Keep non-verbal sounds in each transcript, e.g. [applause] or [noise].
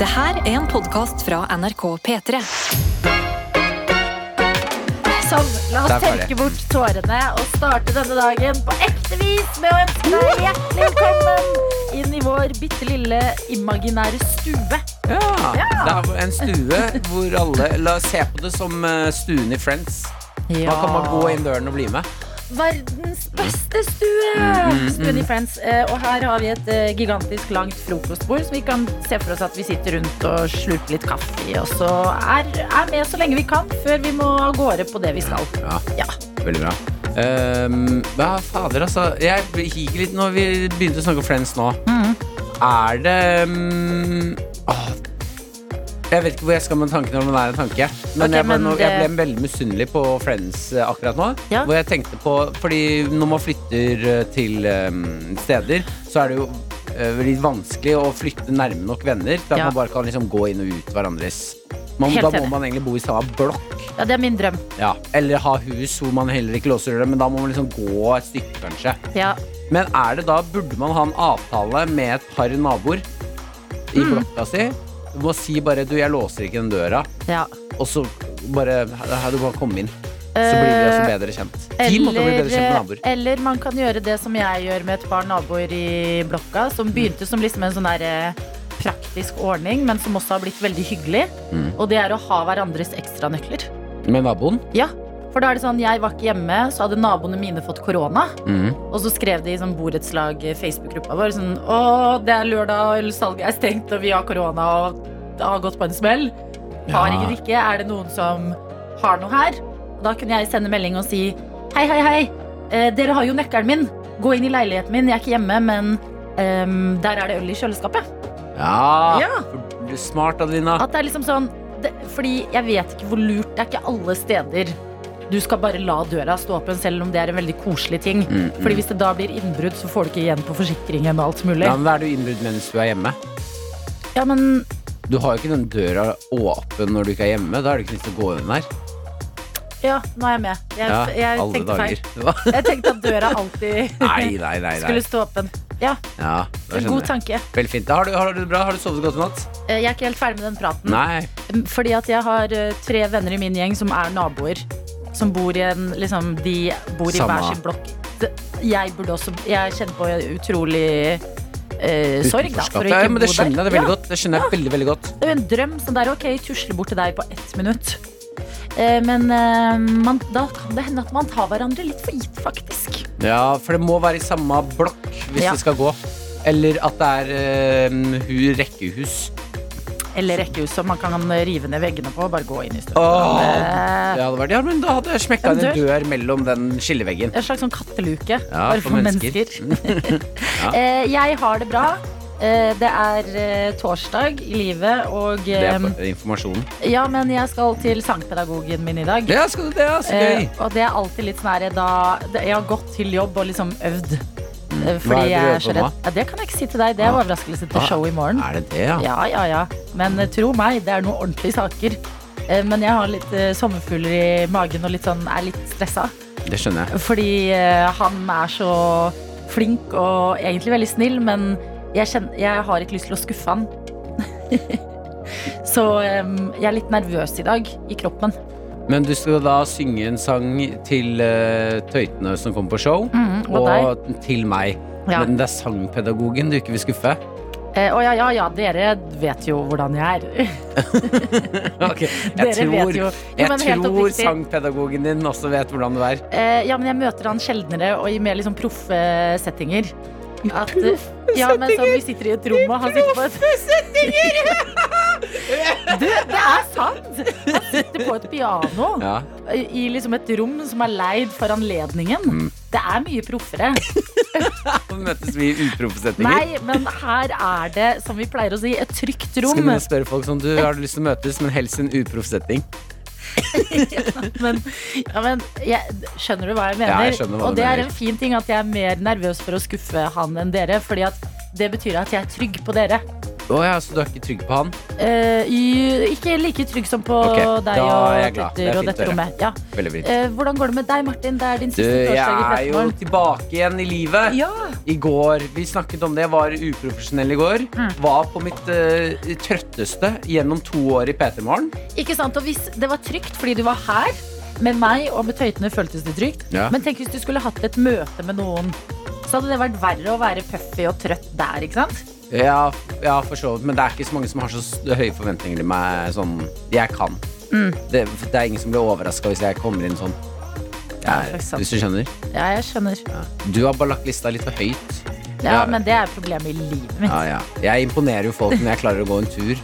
Det her er en podkast fra NRK P3. Sånn, la oss Der var det. tørke bort tårene og starte denne dagen på ekte vis med å ønske deg hjertelig velkommen inn i vår bitte lille imaginære stue. Ja, Det er en stue hvor alle La oss se på det som eh, stuen i Friends. Da kan man gå inn døren og bli med. Verdens beste stue! Mm, Stuen i Friends. Eh, Og her har vi et eh, gigantisk langt frokostbord som vi kan se for oss at vi sitter rundt og slurper litt kaffe i. Og så er, er med så lenge vi kan før vi må av gårde på det vi skal. Ja, Ja. veldig bra. Um, ja, fader, altså. Jeg higer litt når vi begynte å snakke om Friends nå. Mm. Er det um, åh, Jeg vet ikke hvor jeg skal med tanken når det er en tanke. Men, okay, jeg, ble, men det- jeg ble veldig misunnelig på Friends eh, akkurat nå. Ja. Hvor jeg tenkte på Fordi når man flytter eh, til um, steder, så er det jo uh, litt vanskelig å flytte nærme nok venner til at Ja. man bare kan liksom gå inn og ut hverandres man, Da må man egentlig bo i samme blokk. Ja, det er min drøm. Ja, eller ha hus hvor man heller ikke låser døra, men da må man liksom gå et stykke, kanskje. Ja. Men er det da, burde man ha en avtale med et par naboer i Mm. blokka si? Du må si bare du, jeg låser ikke den døra, ja. og så bare her, du bare komme inn. Så blir vi også bedre kjent. Ti måter å bli bedre kjent med naboer. Eh, eller man kan gjøre det som jeg gjør med et par naboer i blokka, som begynte som liksom en sånn der eh, praktisk ordning, men som også har blitt veldig hyggelig. Mm. Og det er å ha hverandres ekstranøkler. Med naboen? Ja. For da er det sånn, jeg var ikke hjemme, så hadde naboene mine fått korona. Mm. Og så skrev de i sånn borettslag eh, Facebook-gruppa vår sånn Å, det er lørdag, ølsalget er stengt, og vi har korona, og det har gått på en smell. Har ikke drikke? Er det noen som har noe her? Og da kunne jeg sende melding og si Hei, hei, hei. Eh, dere har jo nøkkelen min. Gå inn i leiligheten min. Jeg er ikke hjemme, men um, der er det øl i kjøleskapet. Ja, Ja. smart, Adelina. At det er liksom sånn det, Fordi jeg vet ikke hvor lurt Det er ikke alle steder du skal bare la døra stå åpen, selv om det er en veldig koselig ting. Mm, mm. Fordi hvis det da blir innbrudd, så får du ikke igjen på forsikringen og alt mulig. Ja, men Da er du innbrudd mens du er hjemme. Ja, men Du har jo ikke den døra åpen når du ikke er hjemme. Da er det ikke lyst til å gå inn der. Ja, nå er jeg med. Jeg, Ja, jeg tenkte feil. Jeg tenkte at døra alltid [laughs] Nei, nei, nei. skulle stå åpen. Ja, Ja, god tanke. Veldig fint. Har du, har du det bra? Har du sovet godt i natt? Eh, Jeg er ikke helt ferdig med den praten. Nei. Fordi at jeg har eh, tre venner i min gjeng som er naboer. Som bor i en liksom, De bor i Samme. hver sin blokk. Jeg burde også Jeg kjenner på utrolig eh, sorg, da. For å ikke Ja, men det skjønner jeg det veldig Ja, godt. Det skjønner jeg veldig, veldig godt. Det er jo en drøm sånn der, ok, tusle bort til deg på ett minutt. Eh, Men eh, man, da kan det hende at man tar hverandre litt for gitt, faktisk. Ja, for det må være i samme blokk hvis Ja. det skal gå. Eller at det er hu- rekkehus. Eller rekkehus som man kan rive ned veggene på og bare gå inn i støvet. Eh, det hadde vært, ja, men da hadde jeg smekka inn en dør mellom den skilleveggen. En slags sånn katteluke, Ja, bare for for mennesker. mennesker. [laughs] Ja. [laughs] Eh, jeg har det bra. Eh, det er eh, torsdag i livet, og Det er eh, informasjonen. Ja, men jeg skal til sangpedagogen min i dag. Ja, skal du det? er så Eh, gøy. og det er alltid litt sånn her da Jeg har gått til jobb og liksom øvd. Eh, Fordi jeg er så redd. Ja, det kan jeg ikke si til deg. Det er Ah. overraskelse til Ah. show i morgen. Er det det, ja? Ja, ja, ja. Men eh, tro meg, det er noen ordentlige saker. Eh, Men jeg har litt sommerfugler i magen og litt sånn, er litt stressa. Det skjønner jeg. Fordi han er så flink og egentlig veldig snill, men jeg, kjenner, jeg har ikke lyst til å skuffe han. [laughs] så jeg er litt nervøs i dag i kroppen. Men du skal da synge en sang til uh, tøytene som kommer på show, Mm, og og til meg. Ja. Men det er sangpedagogen du ikke vil skuffe? Eh, Å ja, ja, ja, dere vet jo hvordan jeg er. [laughs] Ok, [laughs] Jeg Dere tror, vet jo. Jo, jeg tror sangpedagogen din også vet hvordan du er. Eh, ja, men jeg møter han sjeldnere og i mer liksom proffe settinger. At, ja, men sånn, vi sitter i et rom, og han sitter på et [laughs] Du, det er sant! Han sitter på et piano Ja. i liksom et rom som er leid for anledningen. Mm. Det er mye proffere. [laughs] Møtes vi i uproffsettinger? Nei, men her er det, som vi pleier å si, et trygt rom. Skal vi spørre folk sånn, du har lyst til å møtes, men helst en uproffsetting? [laughs] ja, Men, ja, men jeg, skjønner du hva jeg mener? Ja, jeg hva og du det er en fin ting at jeg er mer nervøs for å skuffe han enn dere. Fordi at det betyr at jeg er trygg på dere. Å ja, så du er ikke trygg på han? Eh, i- ikke like trygg som på Ok, deg da og er jeg glad. Det er og fint å dette høre. rommet. Ja. Veldig fint. Eh, hvordan går det med deg, Martin? Det er din Du, siste jeg torsdag i er jo tilbake igjen i livet. Ja. I går, Vi snakket om det. Jeg var uprofesjonell i går. Mm. Var på mitt eh, trøtteste gjennom to år i P3 Morgen. Ikke sant? Og hvis det var trygt fordi du var her med meg og med tøytene, føltes det trygt. Ja. Men tenk hvis du skulle hatt et møte med noen. Så hadde det vært verre å være puffy og trøtt der, ikke sant? Ja, ja, for så vidt. Men det er ikke så mange som har så høye forventninger til meg. Sånn, jeg kan. Mm. Det, det er ingen som blir overraska hvis jeg kommer inn sånn. Ja, Ja, hvis du skjønner. Ja, jeg skjønner. Du har bare lagt lista litt for høyt. Ja, Ja. men det er problemet i livet mitt. Ja, ja. Jeg imponerer jo folk når jeg klarer å gå en tur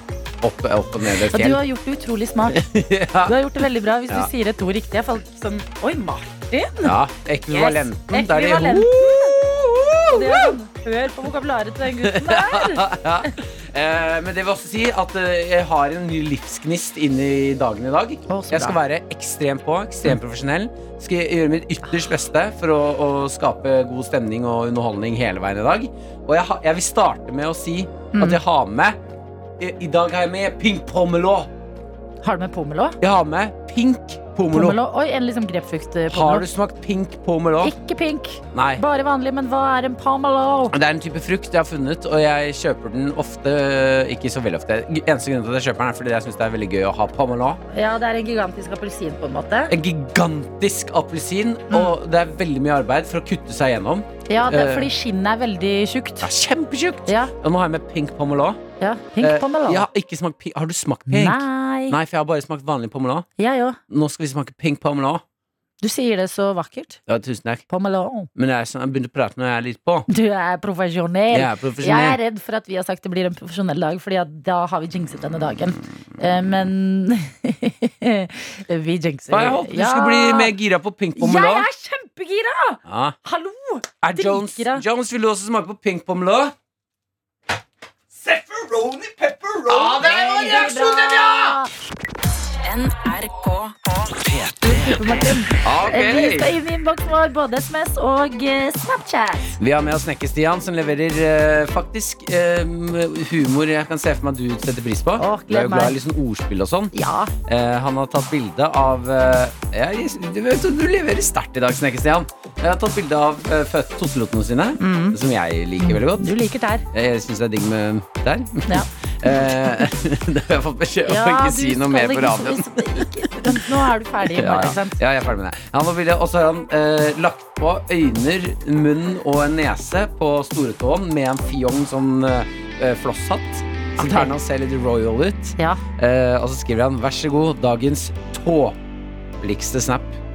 opp, opp og ned et Og du har gjort det utrolig smart. [laughs] Ja, Du har gjort det veldig bra hvis Ja. du sier et ord riktig. Jeg falt sånn Oi, Martin! ja ekvivalenten. Yes, ekvivalenten. Og det er sånn, Hør på vokabularet til den gutten der. [laughs] ja. Eh, men det vil også si at eh, jeg har en ny livsgnist inn i dagen i dag. Å, så Jeg skal bra. være ekstremt på, ekstremt profesjonell. Skal gjøre mitt ytterst beste for å, å skape god stemning og underholdning hele veien i dag. Og jeg, ha, jeg vil starte med å si Mm. at jeg har med I, i dag har jeg med pink pomelo. Har du med pomelo? Jeg har med pink pomelo. pomelo? Oi, en liksom grepfruktpomelo. Har du smakt pink pomelo? Ikke pink, Nei. bare vanlig. Men hva er en pomelo? Det er en type frukt jeg har funnet, og jeg kjøper den ofte. Ikke så veldig ofte. Eneste grunn til at jeg kjøper den, er fordi jeg syns det er veldig gøy å ha pomelo. Ja, det er en gigantisk appelsin, på en måte. En gigantisk appelsin, Mm. og det er veldig mye arbeid for å kutte seg gjennom. Ja, det er Eh. fordi skinnet er veldig tjukt. Er kjempetjukt! Ja, Og nå har jeg med pink pomelo. ja. Pink Eh, pomelo. jeg har, ikke smakt pink. har du smakt pink? Nei. Nei, for jeg har bare smakt vanlig pomelo. Jeg òg. Nå skal vi smake pink pomelo. Du sier det så vakkert. Ja, tusen takk. Pomelo. Men jeg, sånn- jeg begynner å prate når jeg er litt på. Du er profesjonell. Jeg er profesjonell. Jeg er redd for at vi har sagt det blir en profesjonell dag, Fordi da har vi jinxet denne dagen. Eh, Men [laughs] vi jinxer. Jeg håper du Ja. skulle bli mer gira på pink pomelo. Er kjempegira! Ja. Hallo! Er Jones, Dritgira. Jones, vil du også smake på pink pomelo? Pepperoni, pepperoni! Ja, det var reaksjonen, ja! NRK Martin. Ok. Eh, Vi skal inn i innboksen vår, både SMS og eh, Snapchat. Vi har med oss Snekker-Stian, som leverer uh, faktisk uh, humor jeg kan se for meg at du setter pris på. Åh, du er jo glad i sånn ordspill og sånn. Ja. Uh, han har tatt bilde av jeg, du, vet, du leverer sterkt i dag, Snekker-Stian. Jeg har tatt bilde av uh, totelotene sine, som jeg liker veldig godt. Du liker tær. Jeg syns det er digg med tær. Ja. [laughs] Eh, [laughs] det har jeg fått beskjed om å ikke si noe mer på radioen. Nå er du ferdig. [laughs] Ja, ja. ja, jeg er ferdig med det. Han og så har han eh, lagt på øyne, munn og en nese på storetåen med en fjong sånn eh, flosshatt. Så tar han se ser litt royal ut. Ja. Eh, og så skriver han 'Vær så god, dagens tåpeligste snap'.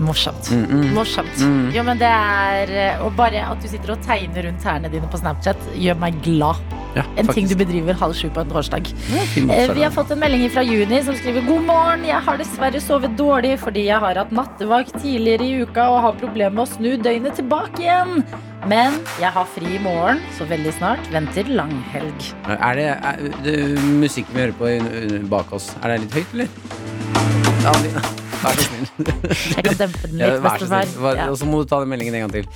Morsomt. Mm, mm. Morsomt. Mm. Jo, men det er eh, Og bare at du sitter og tegner rundt tærne dine på Snapchat, gjør meg glad. Ja, En ting du bedriver halv sju på en torsdag. Ja, Eh, Vi har fått en melding fra Juni som skriver God morgen, jeg har dessverre sovet dårlig fordi jeg har hatt nattevakt tidligere i uka og har problemer med å snu døgnet tilbake igjen. Men jeg har fri i morgen, så veldig snart venter langhelg. Er det, er, det musikken vi hører på bak oss, er det litt høyt, eller? Ja. Vær så snill. [laughs] Jeg kan dempe den litt, bestefar. Ja. Og så må du ta den meldingen en gang til.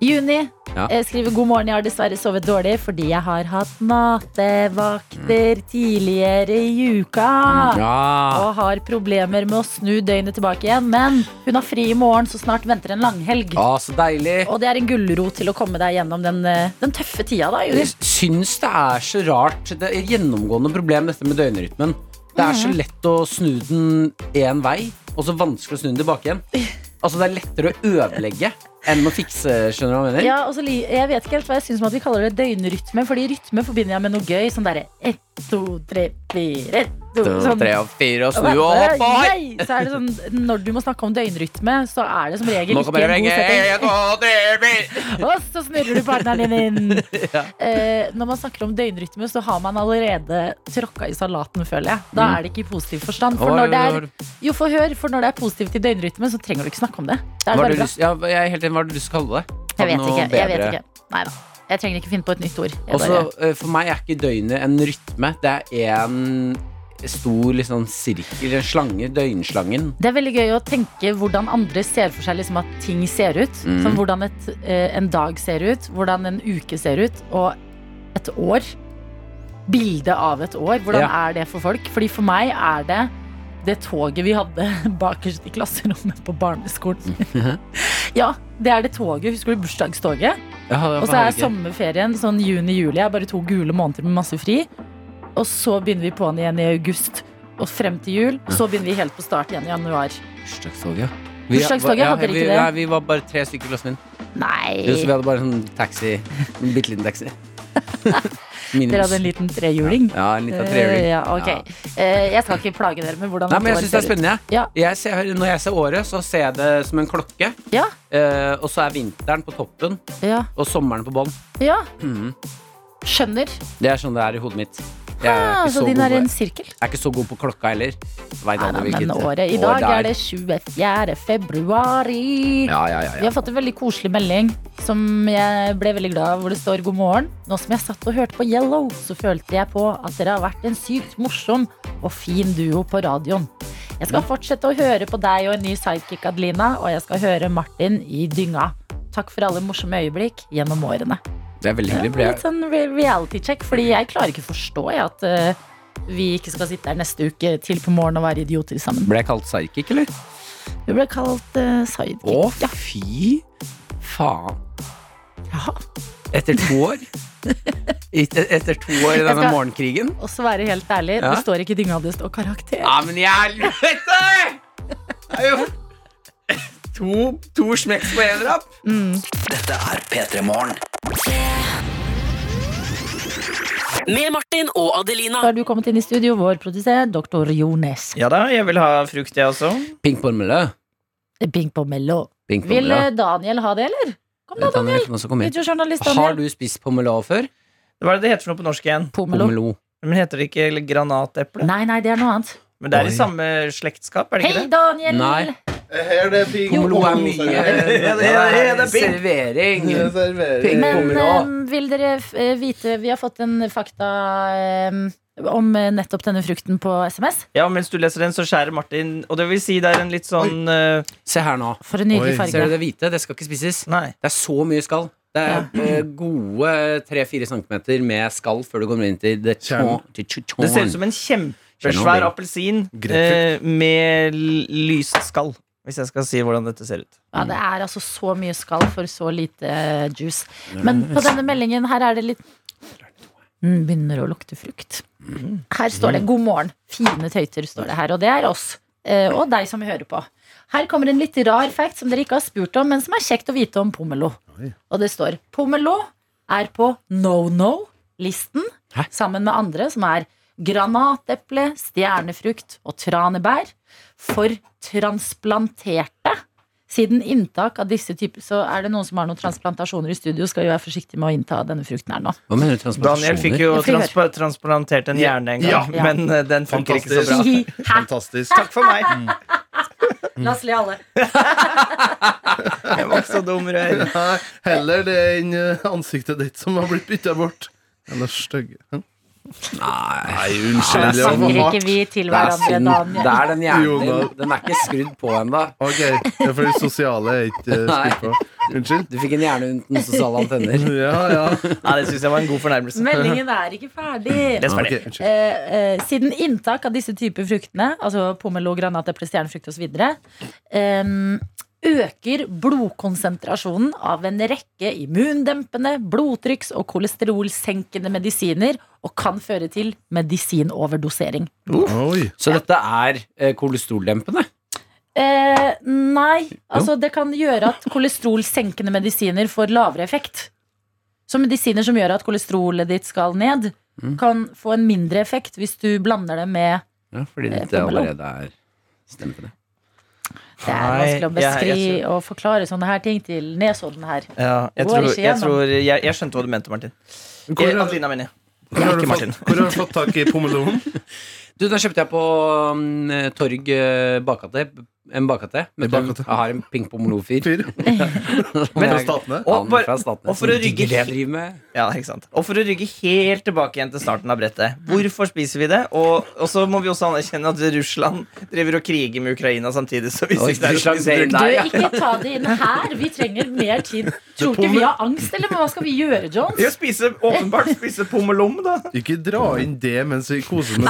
Juni Ja. eh, skriver god morgen, jeg har dessverre sovet dårlig fordi jeg har hatt nattevakter tidligere i uka. Ja. Og har problemer med å snu døgnet tilbake igjen. Men hun har fri i morgen, så snart venter en langhelg. Ja, så deilig. Og det er en gulrot til å komme deg gjennom den, eh, den tøffe tida, da, Juni. Jeg syns det er så rart. Det er et gjennomgående problem, dette med døgnrytmen. Det er så lett å snu den én vei, og så vanskelig å snu den tilbake igjen. Altså Det er lettere å ødelegge enn å fikse, skjønner du hva jeg mener? Ja, og så jeg vet ikke helt hva jeg syns om at vi kaller det døgnrytme, fordi rytme forbinder jeg med noe gøy. Sånn derre ett, to, tre, fire, ett, to sånn. tre og fire og snu og hopp og hei! Så er det sånn, Når du må snakke om døgnrytme, så er det som regel ikke en god setting. [laughs] Og så snurrer du partneren din inn. [laughs] Ja. Eh, når man snakker om døgnrytme, så har man allerede tråkka i salaten, føler jeg. Da Mm. er det ikke i positiv forstand. For når det er, jo, for hør, for når det er positivt i døgnrytme, så trenger du ikke snakke om det. det er bare bra. lyst, ja, jeg er helt enig, hva har du lyst til å kalle det? Jeg vet ikke. Jeg vet ikke. Nei da. Jeg trenger ikke finne på et nytt ord. Også, bare, eh, for meg er ikke døgnet en rytme. Det er en stor liksom, sirkel, en slange. Døgnslangen. det er veldig gøy å tenke hvordan andre ser for seg liksom, at ting ser ut. Mm. Som hvordan et, eh, en dag ser ut, hvordan en uke ser ut, og et år. Bildet av et år. Hvordan Ja. er det for folk? Fordi for meg er det det toget vi hadde [laughs] bakerst i klasserommet på barneskolen. [laughs] ja, det er det toget. Husker du bursdagstoget? Og så er sommerferien sånn juni-juli. bare to gule måneder med masse fri. Og så begynner vi på'n igjen i august og frem til jul. Og så begynner vi helt på start igjen i januar. Bursdagstoget. Bursdagstoget, hadde dere vi, ikke det? Nei, vi var bare tre stykker i klassen min. Nei! Så vi hadde bare sånn taxi. En bitte liten taxi. [laughs] Dere hadde en liten trehjuling? Ja, en liten trehjuling. Uh, Ja, okay. ja. Uh, jeg skal ikke plage dere med hvordan Nei, men jeg synes syns det er spennende. Ja. Jeg ser, når jeg ser året, så ser jeg det som en klokke. Ja, Eh, og så er vinteren på toppen ja, og sommeren på bånn. ja. Mhm. Skjønner. Det er sånn det er i hodet mitt. Ah, så så din er en sirkel? jeg er ikke så god på klokka heller. Nei, Nei, men året. I dag er det 24. februari. Ja, ja, ja, Vi har fått en veldig koselig melding som jeg ble veldig glad av, hvor det står 'God morgen'. Nå som jeg satt og hørte på Yellow, så følte jeg på at dere har vært en sykt morsom og fin duo på radioen. Jeg skal fortsette å høre på deg og en ny sidekick, Adelina, og jeg skal høre Martin i dynga. Takk for alle morsomme øyeblikk gjennom årene. Det er veldig hyggelig. Ja, Litt jeg- sånn reality check, fordi jeg klarer ikke å forstå jeg, at uh, vi ikke skal sitte her neste uke til på morgen og være idioter sammen. Ble jeg kalt psychic, eller? Du ble kalt uh, sidekick. Å, Ja. fy faen. Ja. Etter to år? [laughs] Etter, etter to år i denne morgenkrigen? Og så være helt ærlig, Ja. det står ikke dynga, di står karakter. Ja, men i helvete! Det er jo [laughs] to, to smekks på én rapp. Dette er P3 Morgen. Med Martin og Adelina. Så har du kommet inn i studio, vår produsent, doktor Jones. Ja da, jeg vil ha frukt, jeg også. Pink pommelø. Pink på. Pink Vil pommelø. eh, Daniel ha det, eller? Kom da, Daniel, Daniel. Videojournalist Har Daniel. du spist pomelo før? Hva er det det heter for noe på norsk igjen? Pomelo. Pomelo. Men heter det ikke granateple? Nei, nei, det er noe annet. Men det er Oi. i samme slektskap, er det Hei, ikke det? Daniel! Nei. Her det ping Pomelo er mye det er- det er servering. Servering. Men eh, vil dere eh, vite Vi har fått en fakta eh, om nettopp denne frukten på SMS. Ja, mens du leser den, så skjærer Martin Og det vil si det er en litt sånn eh, Se her nå. For en nydelig Oi. Ser du det hvite? Det skal ikke spises. Nei. Det er så mye skall. Det er ja. gode 3-4 centimeter med skall før du kommer inn til det Kjern. Det ser ut som en kjempesvær appelsin eh, med lyst skall. Hvis jeg skal si hvordan dette ser ut. Ja, det er altså så mye skall for så lite eh, juice. Men på denne meldingen her er det litt mm, Begynner å lukte frukt. Her står det 'God morgen'. Fine tøyter står det her. Og det er oss. eh, Og deg som hører på. Her kommer en litt rar fact som dere ikke har spurt om, men som er kjekt å vite om pomelo. Og det står 'Pomelo er på no no-listen sammen med andre som er granateple, stjernefrukt og tranebær for transplanterte. Siden inntak av disse typer Så er det noen som har noen transplantasjoner i studio, skal jo være forsiktig med å innta denne frukten her nå. Hva mener du Daniel fikk jo Jeg transpa transplantert en hjerne en gang, Ja. Ja. [laughs] men uh, den funker ikke så bra. Fantastisk. [laughs] Takk for meg. [laughs] La oss le alle. Jeg var ikke så dum, Røy. Heller det enn eh, ansiktet ditt som har blitt bytta bort. Eller stygge. Nei. Unnskyld. Det ikke vi til Det er hverandre, synd. Det er den hjernen din. Den er ikke skrudd på ennå. Ok, det er fordi sosiale er ikke [laughs] skrudd på. Unnskyld. Du fikk en hjerne uten sosiale antenner. [laughs] Ja, ja. Nei, det syns jeg var en god fornærmelse. Meldingen er ikke ferdig. [laughs] Er ferdig. Okay. Eh, eh, siden inntak av disse typer fruktene, altså pomelo, granateple, stjernefrukt osv., eh, øker blodkonsentrasjonen av en rekke immundempende, blodtrykks- og kolesterolsenkende medisiner og kan føre til medisinoverdosering. Oi. Så dette er eh, kolesteroldempende? Eh, nei, altså det kan gjøre at kolesterolsenkende medisiner får lavere effekt. Så medisiner som gjør at kolesterolet ditt skal ned, Mm. kan få en mindre effekt hvis du blander det med Ja, fordi Eh, pomelo. allerede er stempende. Det er Nei, vanskelig å jeg- jeg beskrive tror- og forklare sånne her ting til Nesodden her. Ja, jeg, tror, jeg, tror, jeg, jeg skjønte hva du mente, Martin. Hvor Eh, Adelina, mener jeg. hvor har, Martin. fått, hvor har du fått tak i pommelonen? [laughs] Du, den kjøpte jeg på um, Torg eh, bakgate. En bakgate. En- bakgate. Jeg har en ping-pong-lo-fyr. [laughs] [laughs] Fra Statene. Og bare- fra Statene. og for å rygge-. Ja, ikke sant Og for å rygge helt tilbake igjen til starten av brettet. Hvorfor spiser vi det? Og, og så må vi også anerkjenne at Russland driver og kriger med Ukraina samtidig. Så hvis ikke det er Russland ja. ikke ta det inn her. Vi trenger mer tid. Tror ikke vi har angst, eller hva skal vi gjøre, Jones? Å spise, åpenbart spise pommelom, da. Ikke dra inn det mens vi koser med.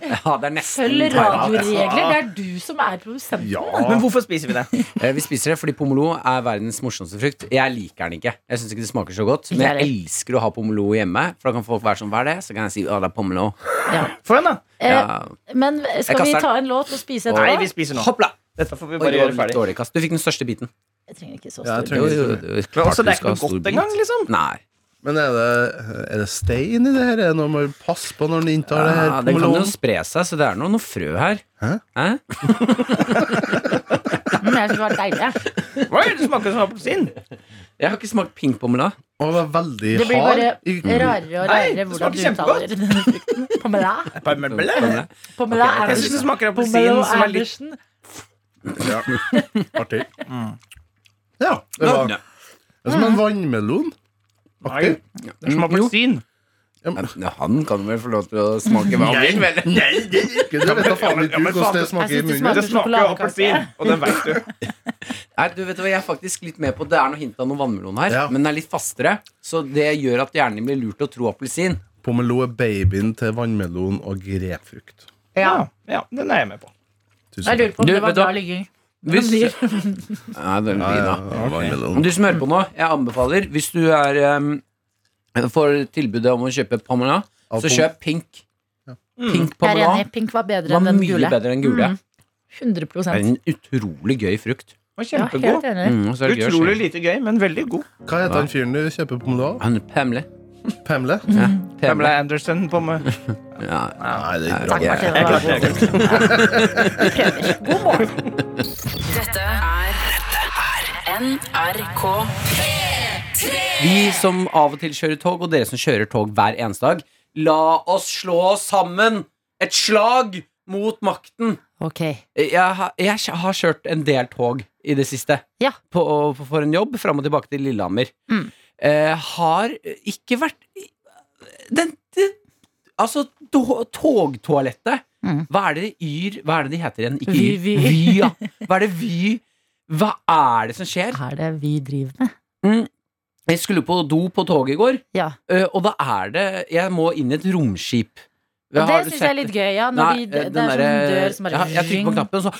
Ja, nesten Følg radioregler. Det er du som er produsenten. Ja. [laughs] Men hvorfor spiser vi det? [laughs] Eh, Vi spiser det fordi pomelo er verdens morsomste frukt. Jeg liker den ikke. Jeg syns ikke det smaker så godt. Men jeg elsker å ha pomelo hjemme. For da kan folk være sånn, hva er det? Så kan jeg si å, det er pomelo. Ja. [laughs] For den, da. Eh, Ja. men skal vi ta en låt og spise Nei, vi spiser nå. Hoppla! Dette får vi bare det gjøre ferdig. dårlig. Du fikk den største biten. Jeg trenger ikke så Ja, jeg stor. trenger- Jo, jo, det er Men også, det er ikke noe godt engang, liksom. Nei. Men er det, er det stein i det her? Er det noe man må passe på når man inntar det her Ja, den kan jo spre seg, så det er noe, noe frø her. Hæ? Hæ? [laughs] Men jeg synes det var deilig. er det Du smaker som appelsin? Jeg har ikke smakt pink pomela. Det var veldig Det blir hard. bare rarere og Nei, rarere det hvordan du smaker uttaler denne frukten. Pomela. Pomela. Pomela Jeg syns det Andersen. smaker appelsin Pomelo som er litt Andersen. Ja. Artig. Ja, det var det er som en vannmelon. Nei, det er som appelsin. Ja, men- han kan vel få lov til å smake hva han vil? Nei, det er ikke det. vet da faen ikke Ja, men du hvordan det smaker i munnen. Det smaker jo appelsin, og den vet du. [laughs] Nei, du vet hva, Jeg er faktisk litt med på Det er noe hint av noe vannmelon her, Ja. men den er litt fastere. Så det gjør at hjernen blir lurt til å tro appelsin. Pomelo er babyen til vannmelon og grepfrukt. Ja, ja, den er jeg med på. Tusen Jeg lurer på om Du, det var du bra ligging. Hvis, ja, blir ja, ja. Du som hører på nå, jeg anbefaler Hvis du er um, får tilbudet om å kjøpe pomela, så kjøp pink. Pink Jeg er enig. Pink var bedre var enn den mye gule. bedre enn gule. Mm. 100 Det er en utrolig gøy frukt. Og Ja, kjempegod. helt. Mm, Utrolig lite gøy, men veldig god. Hva heter han fyren du kjøper pomelo av? Han er Pamela. Ja, Pamela. Anderson på meg. [laughs] Ja. Nei, det er ikke Takk, bra. Martin. Det var god. [laughs] Vi prøver. God morgen. Dette er NRK. Vi som av og til kjører tog, og dere som kjører tog hver eneste dag, la oss slå sammen! Et slag mot makten! Ok. Jeg, har- jeg har kjørt en del tog i det siste. Ja. På, for en jobb fram og tilbake til Lillehammer. Mm. Eh, har ikke vært den, den Altså, togtoalettet. Mm. Hva er det Yr Hva er det de heter igjen? Ikke Yr. Vy. Vy, ja. Hva er det Vy Hva er det som skjer? Hva Er det vi driver med? Mm. Jeg skulle på do på toget i går, Ja. eh, og da er det Jeg må inn i et romskip. Og Har det syns jeg er litt gøy. Ja, når Nei, de, det, er sånn dør som bare ja, Jeg trykker på knappen, så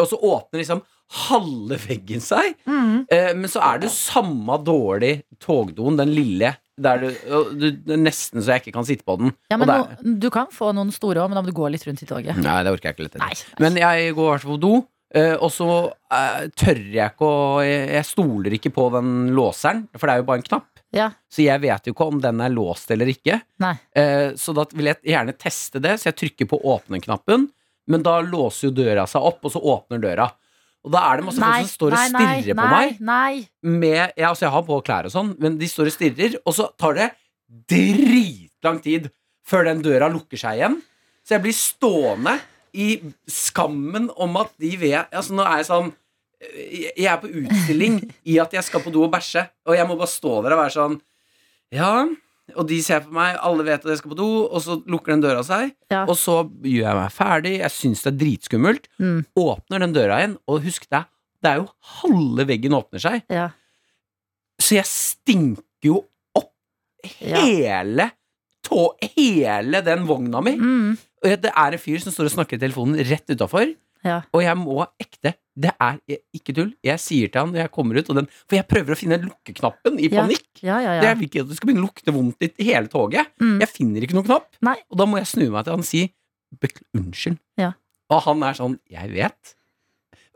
Og så åpner liksom halve veggen seg. Mm. Eh, men så er det samme dårlig togdoen, den lille. Der du, du, nesten så jeg ikke kan sitte på den. Ja, men det no, du kan få noen store òg, men da må du gå litt rundt i toget. Nei, det orker jeg ikke litt Nei, nei. Men jeg går i hvert fall på do, eh, og så eh, tør jeg ikke å jeg, jeg stoler ikke på den låseren, for det er jo bare en knapp. Ja. Så jeg vet jo ikke om den er låst eller ikke. Eh, så da vil jeg gjerne teste det, så jeg trykker på åpne-knappen. Men da låser jo døra seg opp, og så åpner døra. Og da er det masse folk som står og stirrer på meg. Nei, Med, ja, altså jeg har på klær og sånn, men de står og stirrer, og så tar det dritlang tid før den døra lukker seg igjen. Så jeg blir stående i skammen om at de vet Altså nå er jeg sånn Jeg er på utstilling [laughs] i at jeg skal på do og bæsje, og jeg må bare stå der og være sånn Ja. Og de ser på meg, alle vet at jeg skal på do, og så lukker den døra seg. Ja. Og så gjør jeg meg ferdig, jeg syns det er dritskummelt. Mm. Åpner den døra igjen, og husk det, det er jo halve veggen åpner seg. Ja. Så jeg stinker jo opp hele tå, hele den vogna mi. Mm. Og det er en fyr som står og snakker i telefonen rett utafor. Ja. Og jeg må ekte Det er ikke tull. Jeg sier til han når jeg kommer ut, og den, for jeg prøver å finne lukkeknappen i panikk. Ja, ja. Jeg vil ikke at det skal begynne å lukte vondt i hele toget. Mm. Jeg finner ikke noen knapp. Nei. Og da må jeg snu meg til han og si «Bekl- unnskyld. Ja. Og han er sånn Jeg vet.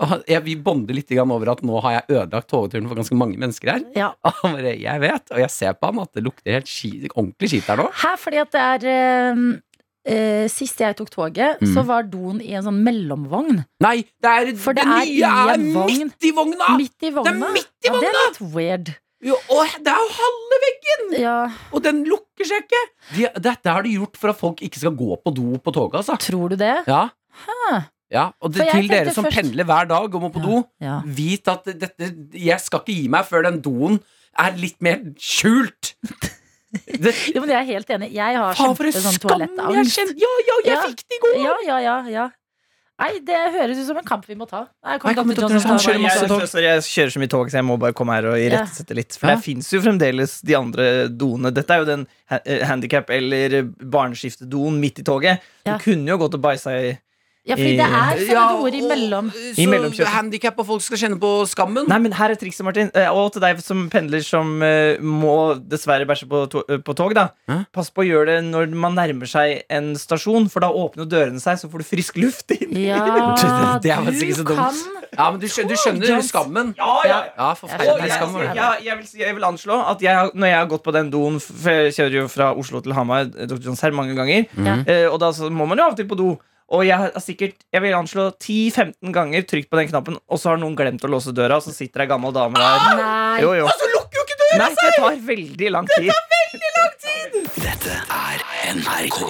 Og jeg, vi bonder litt over at nå har jeg ødelagt togturen for ganske mange mennesker her. ja. Og Jeg vet. Og jeg ser på han at det lukter helt skit, ordentlig skitt her nå. Her, fordi at det er eh, Sist jeg tok toget, Mm. så var doen i en sånn mellomvogn. Nei, det er, For det det er nye er vogn. midt i vogna! Midt i vogna. Det er midt i Ja, det er litt weird. Jo, og det er jo halve veggen! Ja, Og den lukker seg ikke! De, dette har de gjort for at folk ikke skal gå på do på toget, altså. tror du det? Ja. Ja, og det, til dere som først- pendler hver dag og må på do, Ja. vit at dette Jeg skal ikke gi meg før den doen er litt mer skjult. [laughs] Det, [laughs] Jo, men jeg er helt enig. Jeg har faen, for en sånn skam! Jeg toalettangst. kjenner, ja, ja, jeg Ja. fikk det i går! Ja, ja, ja, ja. Nei, det høres ut som en kamp vi må ta. Nei, Nei, kommer Dr. Dr. Johnson kjører jeg, jeg kjører så mye tog, så jeg må bare komme her og irettesette litt. For Ja. det fins jo fremdeles de andre doene. Dette er jo den ha handikap- eller barneskiftedoen midt i toget. Ja. Du kunne jo gått og bæsja i Ja, fordi det er sånne Ja, ord imellom. Så mellomkjøpet. handikap og folk skal kjenne på skammen? Nei, men her er trikset, Martin. Eh, Og til deg som pendler som eh, må dessverre bæsje på, to eh, på tog. da Hæ? Pass på å gjøre det når man nærmer seg en stasjon, for da åpner dørene seg, så får du frisk luft inn. Ja, [laughs] Det er faktisk ikke du så dumt. kan Ja, men du skjønner, du skjønner skammen. Ja, ja, ja. Forferdelig jeg, skam. jeg, jeg, vil, jeg vil anslå at jeg, når jeg har gått på den doen For jeg kjører jo fra Oslo til Hamar eh, Dr. Johns her mange ganger. Eh, og da så må man jo av og til på do. Og jeg har sikkert Jeg vil anslå 10-15 ganger trykt på den knappen, og så har noen glemt å låse døra, og så sitter ei gammel dame der. Nei. Jo, jo. Nei, det tar veldig lang tid. Dette er NRK.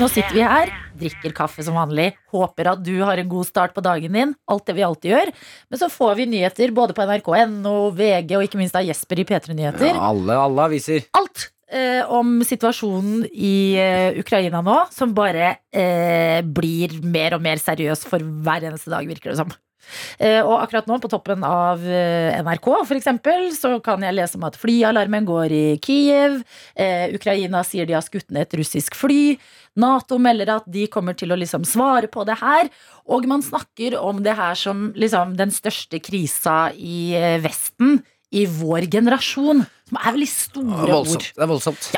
Nå sitter vi her, drikker kaffe som vanlig, håper at du har en god start på dagen din. Alt det vi alltid gjør. Men så får vi nyheter både på nrk.no, VG og ikke minst av Jesper i P3 Nyheter. Ja, alle, alle aviser. Alt eh, om situasjonen i eh, Ukraina nå, som bare eh, blir mer og mer seriøs for hver eneste dag, virker det som. Eh, og akkurat nå, på toppen av eh, NRK for eksempel, så kan jeg lese om at flyalarmen går i Kiev. Eh, Ukraina sier de har skutt ned et russisk fly. Nato melder at de kommer til å liksom svare på det her. Og man snakker om det her som liksom den største krisa i Vesten i vår generasjon. Som er veldig Det store er ord. Det er voldsomt.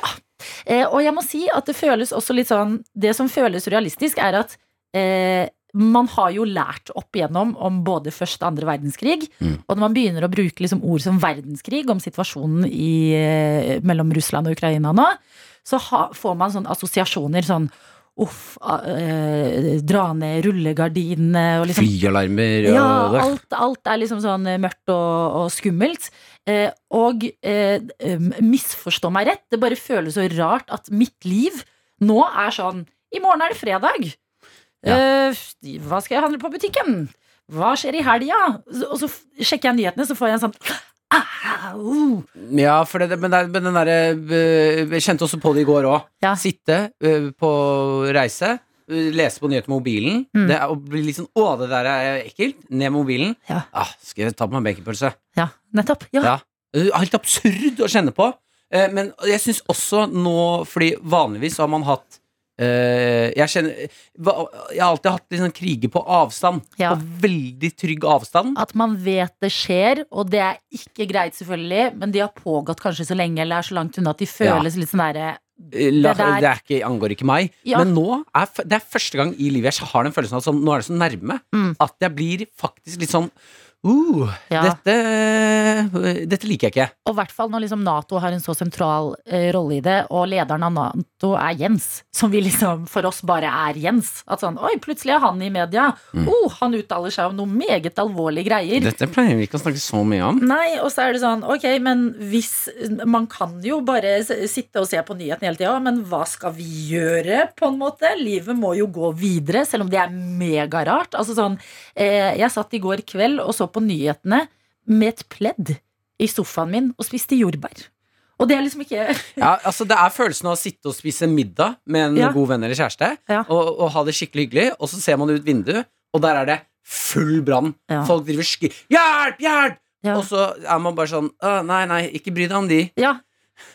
Eh, og jeg må si at det føles også litt sånn Det som føles realistisk, er at eh, man har jo lært opp igjennom om både første og andre verdenskrig. Mm. Og når man begynner å bruke liksom ord som verdenskrig om situasjonen i, eh, mellom Russland og Ukraina nå, så ha, får man sånne assosiasjoner sånn Uff, ah, eh, dra ned rullegardinene og liksom Flyalarmer og ja, alt, alt er liksom sånn mørkt og, og skummelt. Eh, og eh, misforstå meg rett, det bare føles så rart at mitt liv nå er sånn I morgen er det fredag. Eh, hva skal jeg handle på butikken? Hva skjer i helga? Og så sjekker jeg nyhetene, så får jeg en sånn Au! Ja, for det, men, det, men den derre Jeg kjente også på det i går òg. Ja. Sitte på reise, lese på nyheter med mobilen. Mm. Det er, og bli litt sånn Å, det der er ekkelt. Ned med mobilen. Ja. Ah, skal jeg ta på meg baconpølse? Ja, nettopp. Ja. Ja. Helt absurd å kjenne på. Eh, Men jeg syns også nå, fordi vanligvis har man hatt eh, jeg, kjenner, jeg har alltid hatt liksom kriger på avstand. Ja. På veldig trygg avstand. At man vet det skjer, og det er ikke greit, selvfølgelig, men de har pågått kanskje så lenge eller er så langt unna at de føles litt sånn derre Eh, La, Det der- det er ikke, angår ikke meg. Ja. Men nå er det er første gang i livet jeg har den følelsen av at sånn, nå er det så nærme Mm. at jeg blir faktisk litt sånn uh, Ja. dette, dette liker jeg ikke. Og i hvert fall når liksom Nato har en så sentral eh, rolle i det, og lederen av Nato er Jens, som vi liksom for oss bare er Jens. At sånn, oi, plutselig er han i media. Oh, han uttaler seg om noe meget alvorlige greier. Dette pleier vi ikke å snakke så mye om. Nei, og så er det sånn, ok, men hvis Man kan jo bare sitte og se på nyhetene hele tida, men hva skal vi gjøre, på en måte? Livet må jo gå videre, selv om det er megarart. Altså sånn, eh, jeg satt i går kveld og så på nyhetene med et pledd i sofaen min og spiste jordbær. Og det er liksom ikke [laughs] Ja, altså Det er følelsen av å sitte og spise middag med en Ja. god venn eller kjæreste, Ja. og, og ha det skikkelig hyggelig, og så ser man ut vinduet, og der er det full brann. Ja. Folk driver skri... 'hjelp, hjelp!' Og så er man bare sånn 'nei, nei, ikke bry deg om de'. Ja.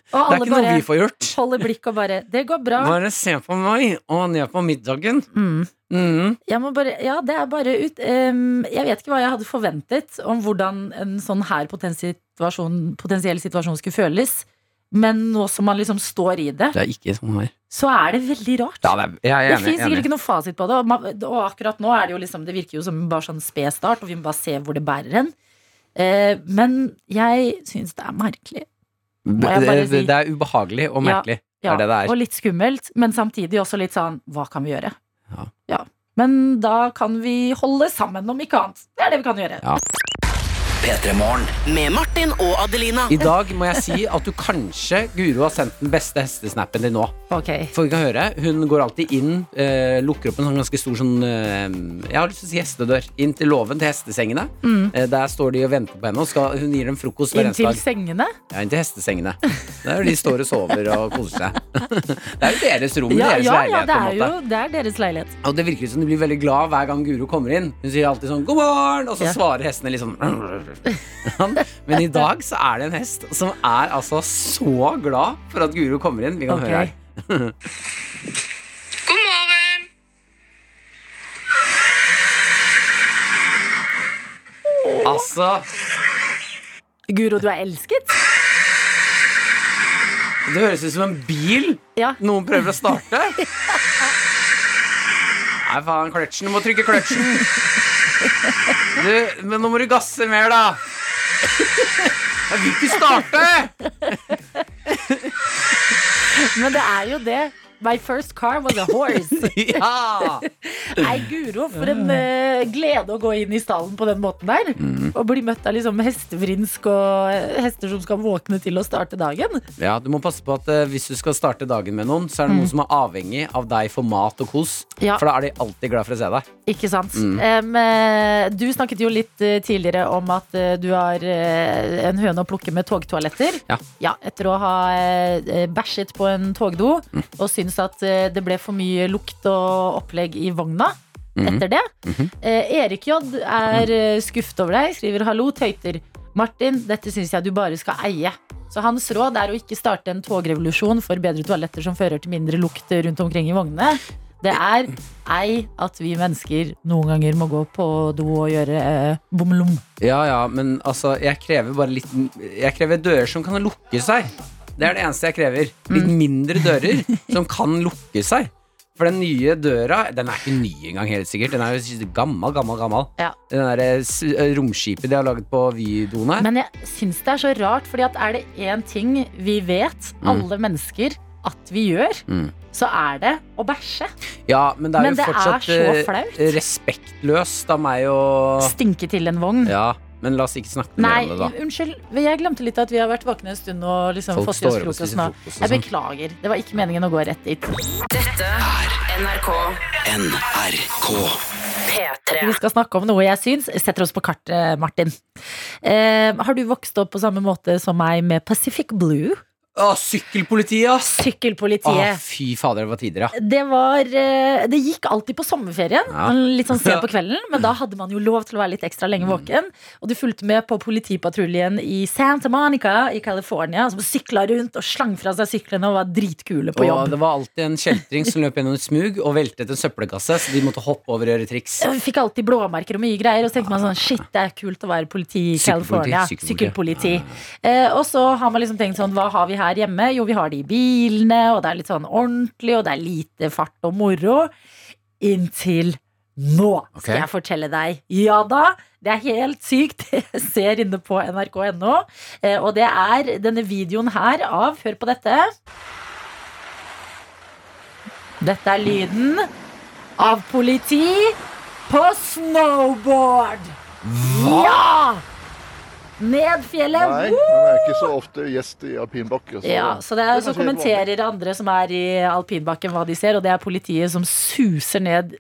Det er ikke noe vi får gjort. holder blikk og bare Det går bra. Bare se på meg og ned på middagen. Mm. Mm. Bare, ja, det er bare ut um, Jeg vet ikke hva jeg hadde forventet om hvordan en sånn her situasjon, potensiell situasjon skulle føles. Men nå som man liksom står i det, Det sånn så er det veldig rart. Ja, det er, Det fins sikkert ikke noe fasit på det. Og, man, og akkurat nå er det jo liksom Det virker jo som bare sånn sped start, og vi må bare se hvor det bærer hen. Eh, men jeg syns det er merkelig. Det, si. det, er ubehagelig og merkelig. Ja, er det det er. Og litt skummelt, men samtidig også litt sånn Hva kan vi gjøre? Ja. Men da kan vi holde sammen, om ikke annet. Det er det vi kan gjøre. Ja. P3 Morgen. Med Martin og Adelina. I dag må jeg si at du kanskje, Guro, har sendt den beste hestesnappen din nå. Okay. For vi kan høre, Hun går alltid inn, eh, lukker opp en sånn ganske stor sånn eh, Jeg har lyst til å si hestedør. Inn til låven til hestesengene. Eh, der står de og venter på henne. Og skal, hun gir dem frokost hver Inn til dag. sengene? Ja, inn til hestesengene. Der de står og sover og koser seg. [laughs] det er jo deres rom, Ja, deres ja, ja, det er jo det er deres leilighet. Og det virker som de blir veldig glad hver gang Guro kommer inn. Hun sier alltid sånn 'god morgen', og så Ja. svarer hestene litt sånn Men i dag så er det en hest som er altså så glad for at Guro kommer inn. Vi kan okay. høre her. God morgen! Altså, Guro, du er elsket? det høres ut som en bil Ja. noen prøver å starte. [laughs] Nei, faen, kløtsjen. Du må trykke kløtsjen. Du, men nå må du gasse mer, da. Jeg vil ikke starte! Men det er jo det. My first car was a horse. [laughs] Ja! Nei, Guro, for en uh, glede å gå inn i stallen på den måten der. Mm. Og bli møtt av liksom hestevrinsk og eh, hester som skal våkne til å starte dagen. Ja, Du må passe på at uh, hvis du skal starte dagen med noen, så er det noen som er avhengig av deg for mat og kos. Mm. Ja. For da er de alltid glad for å se deg. Ikke sant? Mm. Eh, du snakket jo litt tidligere om at du har en høne å plukke med togtoaletter. Ja. etter å ha bæsjet på en togdo Mm. og syns at eh, det ble for mye lukt og opplegg i vogna. Mhm. Etter det. eh, Erik J er eh, skuffet over deg, skriver 'hallo, tøyter'. Martin, dette syns jeg du bare skal eie. Så hans råd er å ikke starte en togrevolusjon for bedre toaletter som fører til mindre lukt rundt omkring i vognene. Det er ei at vi mennesker noen ganger må gå på do og gjøre eh, bommelom. Ja, ja, men altså, jeg krever bare litt Jeg krever dører som kan lukke seg. Det er det eneste jeg krever. Litt Mm. mindre dører [laughs] som kan lukke seg. For den nye døra Den er ikke ny engang, helt sikkert. Den er jo gammel, gammel, gammel. Ja. Den der eh, eh, romskipet de har laget på Vydoen her. Men jeg syns det er så rart, fordi at er det én ting vi vet, alle mennesker, at vi gjør, Mm. så er det å bæsje. Ja, men det er Men jo det er fortsatt så eh, respektløst av meg å Stinke til en vogn. Ja, men la oss ikke snakke Nei, mer om det, da. unnskyld. Jeg glemte litt at vi har vært våkne en stund og liksom Folk fått i oss står opp og frokost spiser nå. frokost og Jeg sånn. beklager. Det var ikke meningen å gå rett dit. Dette er NRK NRK. P3. Vi skal snakke om noe jeg syns setter oss på kartet, Martin. Eh, har du vokst opp på samme måte som meg med Pacific Blue? Å, sykkelpolitiet, ass! Å, Sykkelpolitiet. fy fader, det var tider, ja. Det var eh, Det gikk alltid på sommerferien. Ja. Litt sånn sent på [laughs] kvelden, men da hadde man jo lov til å være litt ekstra lenge våken. Og du fulgte med på politipatruljen i Santa Monica i California, som sykla rundt og slang fra seg syklene og var dritkule på jobb. Og det var alltid en kjeltring som løp gjennom et smug og veltet en søppelkasse, så de måtte hoppe over og gjøre triks. Vi fikk alltid blåmerker og mye greier, og så tenkte man sånn shit, det er kult å være politi i California. sykkelpoliti. Sykkelpoliti. Eh, og så har man liksom tenkt sånn, hva har vi her hjemme? Jo, vi har de i bilene, og det er litt sånn ordentlig, og det er lite fart og moro. Inntil nå skal jeg fortelle deg. Ja da, det er helt sykt. [laughs] Jeg ser inne på nrk.no. Eh, og det er denne videoen her av Hør på dette. Dette er lyden av politi på snowboard. Hva? Ja! Ned fjellet. Nei, men jeg er ikke så ofte gjest i alpinbakke. Så Ja, så det er, så kanskje helt kommenterer andre som er i alpinbakken hva de ser, og det er politiet som suser ned,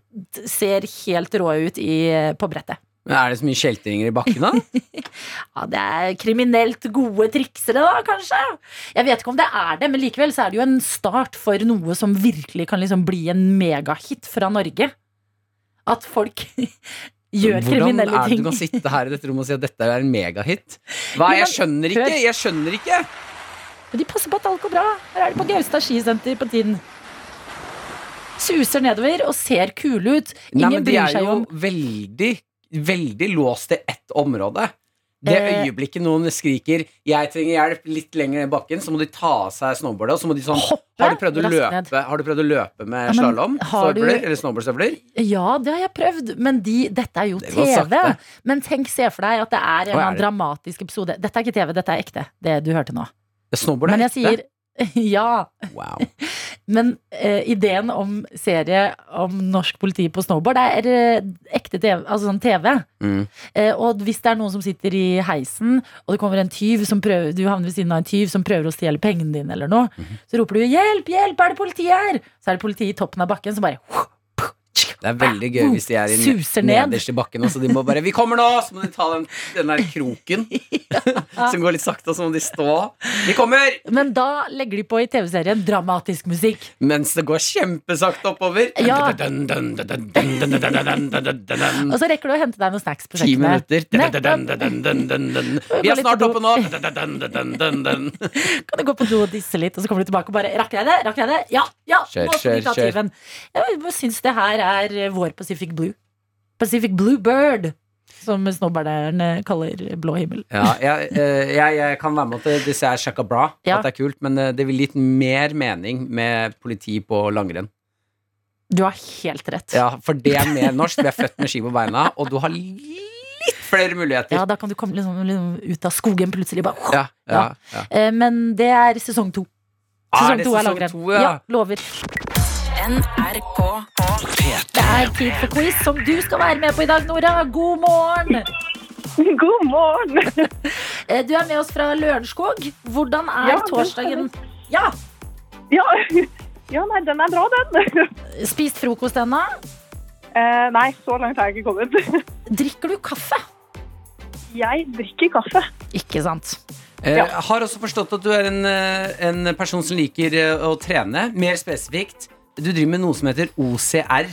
ser helt rå ut i, på brettet. Men er det så mye kjeltringer i bakken, da? [laughs] Ja, det er kriminelt gode triksere, da, kanskje. Jeg vet ikke om det er det, men likevel så er det jo en start for noe som virkelig kan liksom bli en megahit fra Norge. At folk gjør Hvordan er det du kan sitte her i dette rommet og si at dette er en megahit? Hva? Jeg skjønner ikke! Jeg skjønner ikke! Men de passer på at alt går bra. Her er de på Gaustad skisenter på tiden. Suser nedover og ser kule ut. Ingen Nei, men de bryr er jo om veldig, veldig låst til ett område. Det Eh. øyeblikket noen skriker 'jeg trenger hjelp' litt lenger ned i bakken, så må de ta av seg snowboardet, og så må de sånn Hoppe Har du prøvd å løpe, har du prøvd å løpe med Ja, slalåm? Eller snowboardstøvler? Ja, det har jeg prøvd, men de, dette er jo Det TV. Men tenk, se for deg at det er en er eller annen dramatisk episode. Dette er ikke TV, dette er ekte, det du hørte nå. Snowboard er ekte? sier [laughs] ja. Wow. Men eh, ideen om serie om norsk politi på snowboard det er eh, ekte TV. Altså sånn TV. Mm. Eh, og hvis det er noen som sitter i heisen, og det kommer en tyv som prøver, du havner ved siden av en tyv som prøver å stjele pengene dine, eller noe, mm. så roper du 'hjelp, hjelp, er det politi her?' Så er det politi i toppen av bakken som bare det er veldig gøy hvis de er i Suser ned. bakken, og så de må bare 'Vi kommer nå!' Så må de ta den, den der kroken [laughs] som går litt sakte, og så må de stå. 'Vi kommer!' Men da legger de på i TV-serien dramatisk musikk. Mens det går kjempesakte oppover. Ja. Og så rekker du å hente deg noen snacks på Ti minutter. Vi er snart oppe nå! [laughs] Kan du gå på do og disse litt, og så kommer du tilbake og bare 'Rakk jeg det? Rakk jeg det?' Ja! ja Kjør, kjør, kjør. Jeg bare syns det her er er eh, vår Pacific Blue. Pacific Blue Bird, som snowboarderne kaller blå himmel. Ja, jeg, eh, jeg, jeg kan være med at det- disse er shaka bra, Ja. at det er kult, men eh, det vil litt mer mening med politi på langrenn. Du har helt rett. Ja, for det er mer norsk. Vi er født med ski på beina, og du har litt flere muligheter. Ja, da kan du komme liksom, liksom ut av skogen plutselig. Bare. Ja, ja, ja. Men det er sesong to. Ah, Sesong er det to er sesong langrenn. to, ja? lover. NRK Det er tid for quiz som du skal være med på i dag, Nora. God morgen! [laughs] God morgen! [laughs] Eh, Du er med oss fra Lørenskog. Hvordan er Ja, torsdagen? Ja! Ja, [laughs] ja nei, den er bra, den. Spist frokost ennå? Eh, nei, så langt har jeg ikke kommet. Drikker du kaffe? Jeg drikker kaffe. Ikke sant. Eh, Ja. har også forstått at du er en, eh, en person som liker å trene. Mer spesifikt, du driver med noe som heter OCR.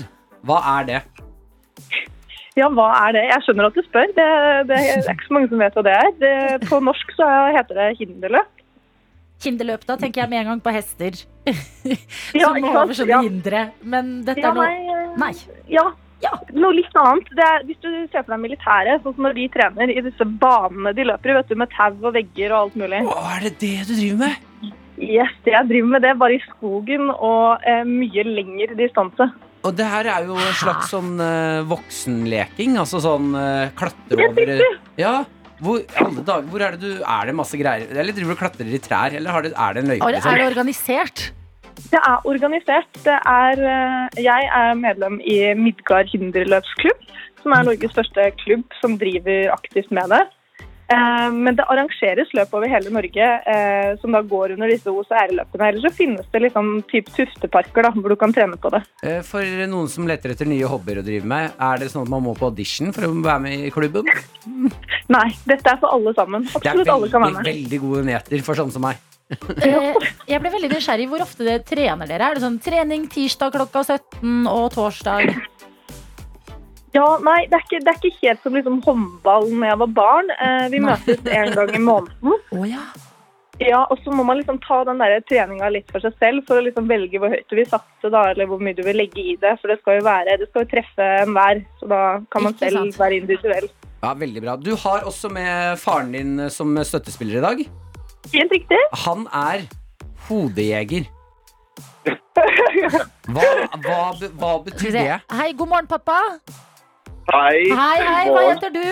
Hva er det? Ja, hva er det? Jeg skjønner at du spør. Det, det er ikke så mange som vet hva det er. Det, på norsk så heter det hinderløp. Hinderløp, da tenker jeg med en gang på hester. Ja, som må over sånne Ja. hindre. Men dette Ja, er noe nei, eh, Nei. Ja, Ja. noe litt annet. Det er, hvis du ser for deg militæret, sånn som når de trener i disse banene de løper i, vet du, med tau og vegger og alt mulig. Hva er det det du driver med? Yes, jeg driver med det bare i skogen og eh, mye lengre distanse. Og det her er jo en slags sånn eh, voksenleking. Altså sånn eh, klatre over eh, Ja. Hvor, alle dager, hvor er det du Er det masse greier? Eller driver du og klatrer i trær, eller har det, er det en løype? Er Liksom? det organisert? Det er organisert. Det er, eh, jeg er medlem i Midgard hinderløpsklubb, som er Norges største klubb som driver aktivt med det. Eh, Men det arrangeres løp over hele Norge eh, som da går under disse OCR-løpene. Eller så finnes det liksom typ tufteparker da, hvor du kan trene på det. Eh, For noen som leter etter nye hobbyer å drive med, er det sånn at man må på audition for å være med i klubben? [laughs] Nei, dette er for alle sammen. Absolutt alle kan være med. Det er veldig gode nyheter for sånne som meg. [laughs] Jeg ble veldig nysgjerrig. Hvor ofte det trener dere? Er det sånn trening tirsdag klokka 17 og torsdag? Ja, nei, det er ikke, det er ikke helt som liksom håndball når jeg var barn. Eh, vi Nei. møtes en gang i måneden. [laughs] Oh, ja. Ja, og så må man liksom ta den der treninga litt for seg selv for å liksom velge hvor høyt du vil satse, da, eller hvor mye du vil legge i det. For det skal jo være, det skal jo treffe enhver, så da kan man Ikke selv sant. være individuell. Ja, Veldig bra. Du har også med faren din som støttespiller i dag. Helt riktig. Han er hodejeger. [laughs] Hva, hva, hva betyr det? Hei, god morgen, pappa. Hei. Hei, hei, hva heter du?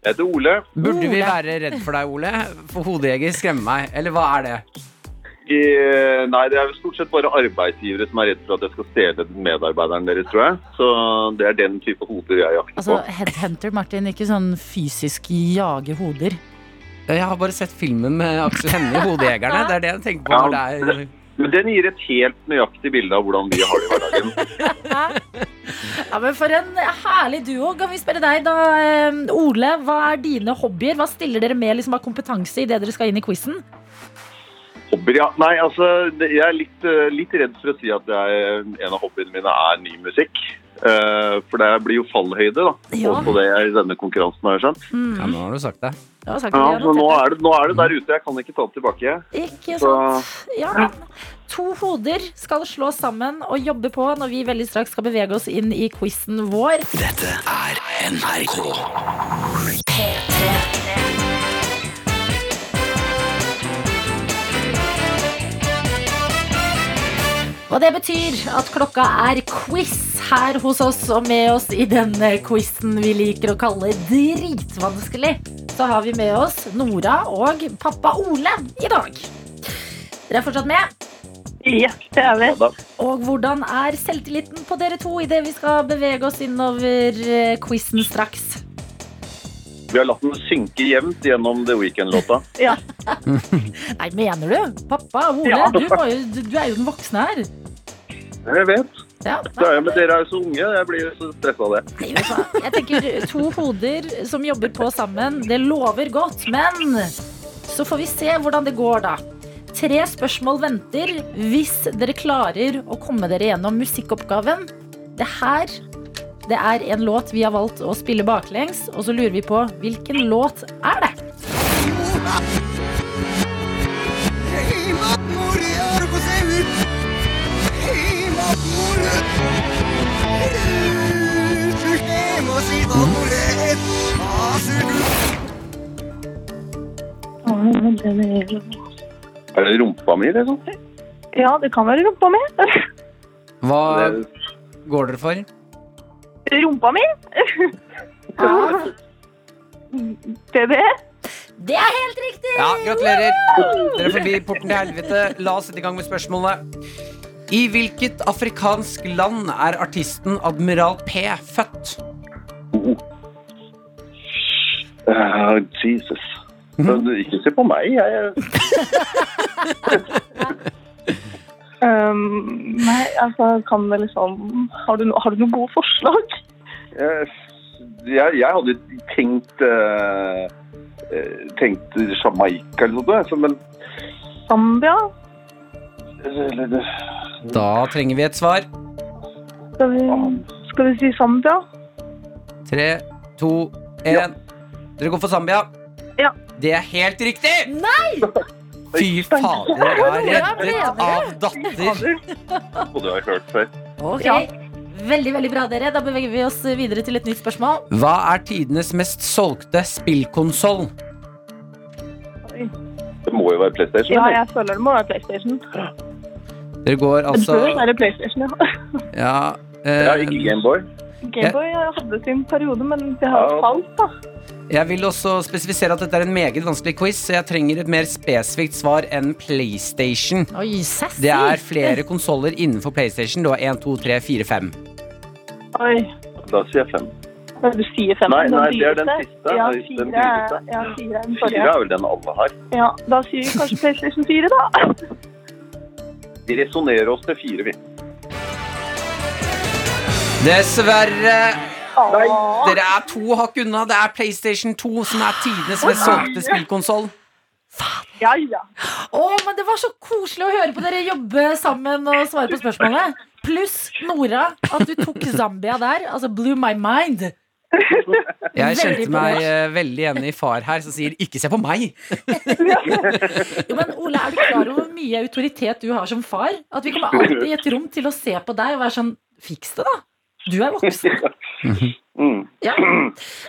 Jeg heter Ole. Burde vi være redd for deg, Ole? For hodejeger skremmer meg. Eller hva er det? I- Nei, det er jo stort sett bare arbeidsgivere som er redd for at jeg skal stjele medarbeideren deres, tror jeg. Så det er den type hoder jeg jakter Altså, på. Headhunter, Martin. Ikke sånn fysisk jage hoder. Jeg har bare sett filmen med Aksel Hennie, Hodejegerne. Det er det jeg tenker på. når det er... Men den gir et helt nøyaktig bilde av hvordan vi har det i hverdagen. [laughs] Ja, men For en herlig duo. Kan vi spørre deg, da, eh, Ole. Hva er dine hobbyer? Hva stiller dere med liksom, av kompetanse i det dere skal inn i quizen? Hobbyer, ja. Nei, altså, jeg er litt, eh, litt redd for å si at jeg, en av hobbyene mine er ny musikk. Eh, for det blir jo fallhøyde da, Ja. på det i denne konkurransen, har jeg skjønt. Ja, nå har du sagt det. Ja, vi nå er, det, nå er det der ute. Jeg kan ikke ta det tilbake. Ikke Så sant. Ja, men to hoder skal slås sammen og jobbe på når vi veldig straks skal bevege oss inn i quizen vår. Dette er NRK. Og det betyr at klokka er quiz her hos oss, og med oss i denne quizen vi liker å kalle dritvanskelig, så har vi med oss Nora og pappa Ole i dag. Dere er fortsatt med? Ja, det er vi. Og hvordan er selvtilliten på dere to idet vi skal bevege oss innover eh, quizen straks? Vi har latt den synke jevnt gjennom The Weekend-låta. Ja. [laughs] Nei, mener du? Pappa, Ole, Ja. du, må jo, du, du er jo den voksne her. Jeg vet. Ja, Det er, men dere er jo så unge. Jeg blir så stressa av det. Jeg tenker to hoder som jobber på sammen, det lover godt. Men så får vi se hvordan det går, da. Tre spørsmål venter hvis dere klarer å komme dere gjennom musikkoppgaven. Det her det er en låt vi har valgt å spille baklengs, og så lurer vi på hvilken låt er det? Er det rumpa mi, liksom? Ja, det kan være rumpa mi. Hva går dere for? Rumpa mi? Ah, BB? det er helt riktig! Ja, gratulerer. Dere er forbi porten til helvete. La oss sette i gang med spørsmålet. I hvilket afrikansk land er artisten Admiral P født? Uh, Jesus. Ikke se på meg. Jeg, [laughs] Um, nei, altså, kan det liksom Har du, no, har du noen gode forslag? jeg, jeg, jeg hadde tenkt eh, eh, Tenkt Jamaica eller noe sånt, men Zambia? Da trenger vi et svar. Skal vi, skal vi si Zambia? Tre, to, én. Dere går for Zambia? Ja. Det er helt riktig! Nei! Fy fader, jeg er reddet av datter. Og du har hørt før. Ok, Veldig, veldig bra, dere. Da beveger vi oss videre til et nytt spørsmål. Hva er tidenes mest solgte spillkonsoll? Det må jo være PlayStation. Ja, jeg føler det må være PlayStation. Dere går Det altså bør være PlayStation, ja. [laughs] Ja, Ja, eh, ikke Gameboy. Gameboy hadde sin periode, men det har Ja. falt, da. Jeg vil også spesifisere at dette er en meget vanskelig quiz, så jeg trenger et mer spesifikt svar enn PlayStation. Oi, sassy. Det er flere konsoller innenfor PlayStation. Du har 1, 2, 3, 4, 5. Oi. Da sier jeg 5. Men du sier 5? Nei, nei, det er den siste. Ja, Den fire, er- ja, fire er den er vel den alle har. Ja, da sier vi kanskje PlayStation 4, da. Vi resonnerer oss til fire, vi. Dessverre. Nei. Dere er to hakk unna. Det er PlayStation 2 som er tidenes mest solgte spillkonsoll. Ja, ja. Oh, men det var så koselig å høre på dere jobbe sammen og svare på spørsmålet. Pluss Nora, at du tok Zambia der. Altså blew my mind. Jeg kjente meg eh, veldig enig i far her, som sier 'ikke se på meg'. [laughs] Jo, men Ole, er du klar over hvor mye autoritet du har som far? At vi kommer alltid i et rom til å se på deg og være sånn Fiks det, da. Du er voksen. Mm. [laughs] Ja. Det,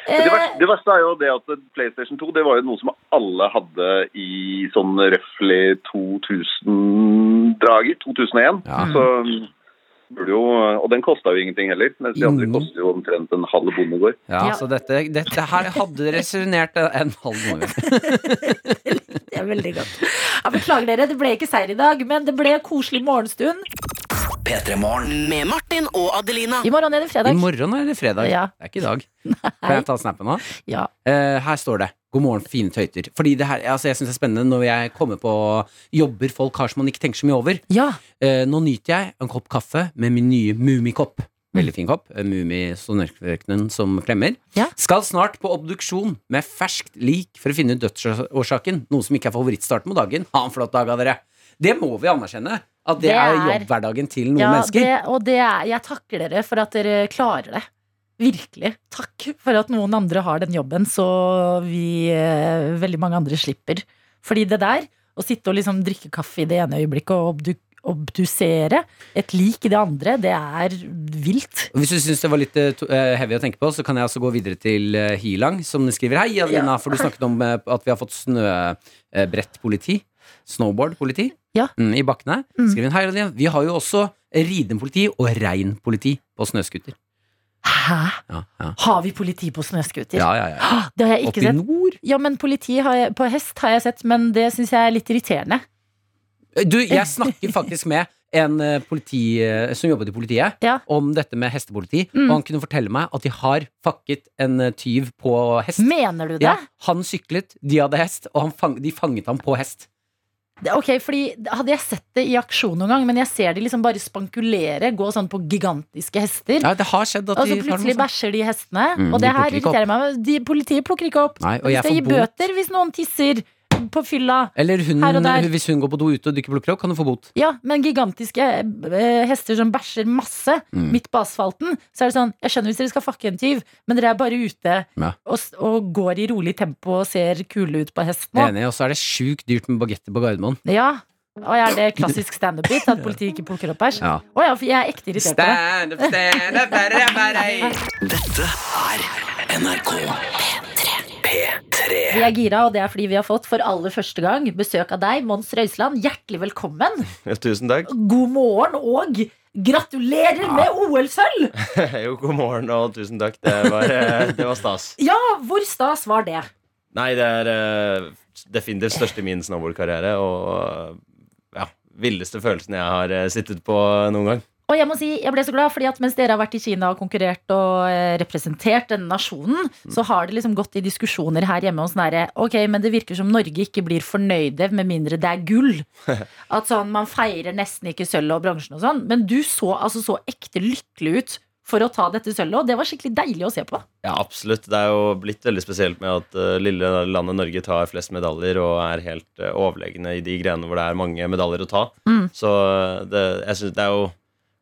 Eh, verste, det verste er jo det at PlayStation 2 det var jo noe som alle hadde i sånn røftlig 2000-drager. 2001. Ja. Så burde jo, og den kosta jo ingenting heller. Mens de andre koster jo omtrent en halv bondegård. Ja, Ja. Så dette, dette her hadde resonnert en halv bondegård. [laughs] det er veldig godt. Jeg beklager dere, det ble ikke seier i dag, men det ble koselig morgenstund. P3 Morgen. Med Martin og Adelina. I morgen er det fredag. I morgen er det fredag. Ja. Det er ikke i dag. [laughs] Kan jeg ta snappen nå? Ja. Uh, her står det 'God morgen, fine tøyter'. Fordi det her, altså Jeg syns det er spennende når jeg kommer på jobber folk har som man ikke tenker så mye over. ja. Eh, nå nyter jeg en kopp kaffe med min nye Mummikopp. Veldig fin kopp. Mummisonørkenen som klemmer. Ja. Skal snart på obduksjon med ferskt lik for å finne ut dødsårsaken. Noe som ikke er favorittstarten på dagen. Ha en flott dag av dere. Det må vi anerkjenne. At det, Det er er- jobbhverdagen til noen ja mennesker. det, og det er, jeg takler dere for at dere klarer det. Virkelig. Takk for at noen andre har den jobben, så vi eh, veldig mange andre slipper. Fordi det der, å sitte og liksom drikke kaffe i det ene øyeblikket og obdu obdusere et lik i det andre, det er vilt. Hvis du syns det var litt eh, eh, heavy å tenke på, så kan jeg også gå videre til Hilang, som skriver Hei, Adelina, for du snakket om at vi har fått snøbrettpoliti. Snowboardpoliti Ja. mm, i bakkene. Mm. Skriver hun, Hei, Adelina, vi har jo også ridepoliti og reinpoliti på snøscooter. Hæ? Ja, ja. Har vi politi på snøscooter? ja, ja, ja. Det har jeg ikke i sett. nord. Ja, men politi har jeg, på hest har jeg sett, men det syns jeg er litt irriterende. Du, jeg snakker faktisk med en eh, politi eh, som jobbet i politiet, Ja. om dette med hestepoliti, Mm. og han kunne fortelle meg at de har fakket en eh, tyv på hest. Mener du det? Ja, han syklet, de hadde hest, og han fang, de fanget ham på hest. Ok, fordi Hadde jeg sett det i aksjon noen gang, men jeg ser de liksom bare spankulere, gå sånn på gigantiske hester. Ja, det har skjedd at Og så de plutselig bæsjer de hestene. Mm, og de det her ikke opp. irriterer meg. De, politiet plukker ikke opp. Nei, og de jeg får bot. bøter hvis noen tisser på fylla. Eller hun, Her og der. hvis hun går på do ute og du ikke plukker opp, kan du få bot. Ja, men gigantiske eh, hester som bæsjer masse Mm. midt på asfalten, så er det sånn Jeg skjønner hvis dere skal fakke en tyv, men dere er bare ute Ja. og, og går i rolig tempo og ser kule ut på hesten. Enig, og så er det sjukt dyrt med bagetter på Gardermoen. Ja. Og er det klassisk standup-bit? At politiet ikke plukker opp bæsj? Ja. Å ja, for jeg er ekte irritert på det. Stand up, stand up, bare, bare. Dette er NRK P3. Vi er gira, og det er fordi vi har fått for aller første gang besøk av deg, Mons Røisland. Hjertelig velkommen. Ja, tusen takk. God morgen og gratulerer med OL-sølv! [laughs] jo, god morgen og tusen takk. Det var, eh, det var stas. [laughs] Ja, hvor stas var det? Nei, det er eh, definitivt største i min snowboardkarriere. Og ja, villeste følelsen jeg har eh, sittet på noen gang. Og jeg må si, jeg ble så glad, fordi at mens dere har vært i Kina og konkurrert og eh, representert denne nasjonen, så har det liksom gått i diskusjoner her hjemme hos nære Ok, men det virker som Norge ikke blir fornøyde med mindre det er gull. [laughs] At sånn, man feirer nesten ikke sølvet og bransjen og sånn. Men du så altså så ekte lykkelig ut for å ta dette sølvet, og det var skikkelig deilig å se på. Ja, absolutt. Det er jo blitt veldig spesielt med at uh, lille landet Norge tar flest medaljer og er helt uh, overlegne i de grenene hvor det er mange medaljer å ta. Mm. Så det, jeg synes det er jo